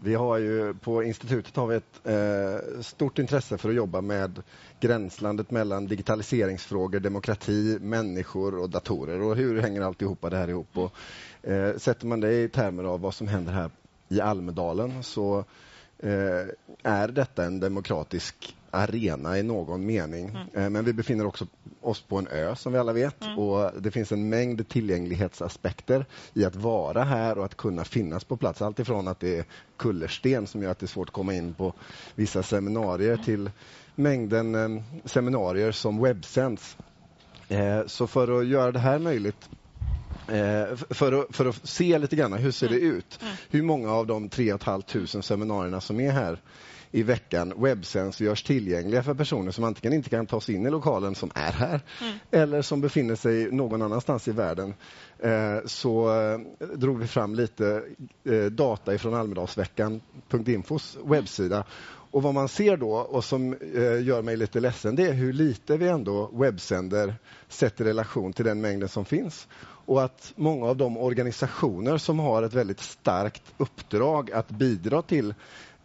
S15: Vi har ju på institutet har vi ett eh, stort intresse för att jobba med gränslandet mellan digitaliseringsfrågor, demokrati, människor och datorer och hur hänger alltihopa det här ihop? Och, eh, sätter man det i termer av vad som händer här i Almedalen så eh, är detta en demokratisk arena i någon mening. Mm. Eh, men vi befinner också oss på en ö som vi alla vet mm. och det finns en mängd tillgänglighetsaspekter i att vara här och att kunna finnas på plats. Allt ifrån att det är kullersten som gör att det är svårt att komma in på vissa seminarier mm. till mängden eh, seminarier som webbsänds. Eh, så för att göra det här möjligt för att, för att se lite grann hur ser det mm. ut? Mm. Hur många av de 3 500 seminarierna som är här i veckan webbsänds och görs tillgängliga för personer som antingen inte kan ta sig in i lokalen som är här mm. eller som befinner sig någon annanstans i världen. Eh, så eh, drog vi fram lite eh, data ifrån Almedalsveckan.infos webbsida och vad man ser då och som eh, gör mig lite ledsen det är hur lite vi ändå webbsänder sett i relation till den mängden som finns. Och att många av de organisationer som har ett väldigt starkt uppdrag att bidra till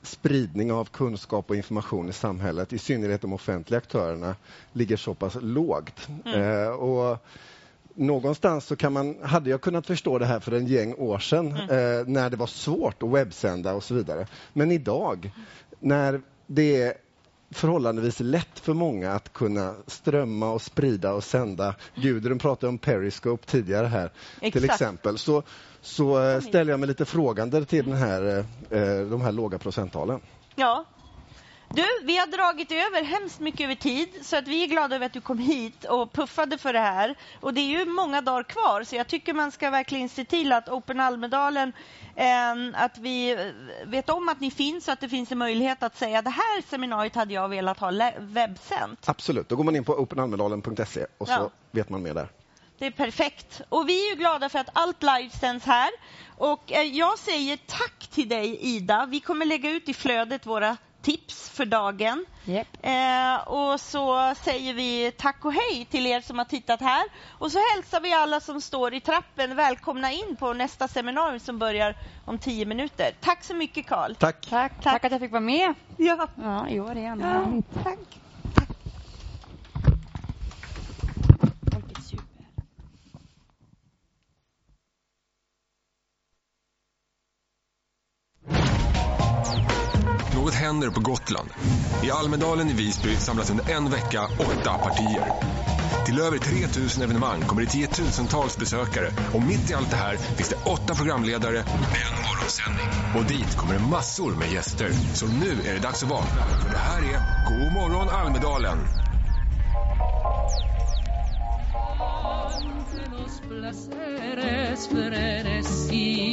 S15: spridning av kunskap och information i samhället, i synnerhet de offentliga aktörerna, ligger så pass lågt. Mm. Eh, och någonstans så kan man, hade jag kunnat förstå det här för en gäng år sedan mm. eh, när det var svårt att webbsända och så vidare. Men idag när det är förhållandevis lätt för många att kunna strömma och sprida och sända. Gudrun pratade om Periscope tidigare här Exakt. till exempel. Så så eh, ställer jag mig lite frågande till den här, eh, de här låga procenttalen.
S2: Ja. Du, vi har dragit över hemskt mycket över tid så att vi är glada över att du kom hit och puffade för det här. Och det är ju många dagar kvar så jag tycker man ska verkligen se till att Open Almedalen, eh, att vi vet om att ni finns och att det finns en möjlighet att säga det här seminariet hade jag velat ha webbsänt.
S15: Absolut, då går man in på openalmedalen.se och så ja. vet man mer där.
S2: Det är perfekt. Och vi är ju glada för att allt livesänds här. Och eh, jag säger tack till dig Ida. Vi kommer lägga ut i flödet våra tips för dagen. Yep. Eh, och så säger vi tack och hej till er som har tittat här. Och så hälsar vi alla som står i trappen välkomna in på nästa seminarium som börjar om tio minuter. Tack så mycket Karl.
S15: Tack.
S3: tack. Tack. att jag fick vara med.
S2: Ja,
S3: ja i år igen.
S2: Ja, tack.
S1: Något händer på Gotland. I Almedalen i Visby samlas under en vecka åtta partier. Till över 3000 evenemang kommer det tiotusentals besökare och mitt i allt det här finns det åtta programledare och en morgonsändning. Och dit kommer det massor med gäster. Så nu är det dags att vakna, för det här är God morgon Almedalen!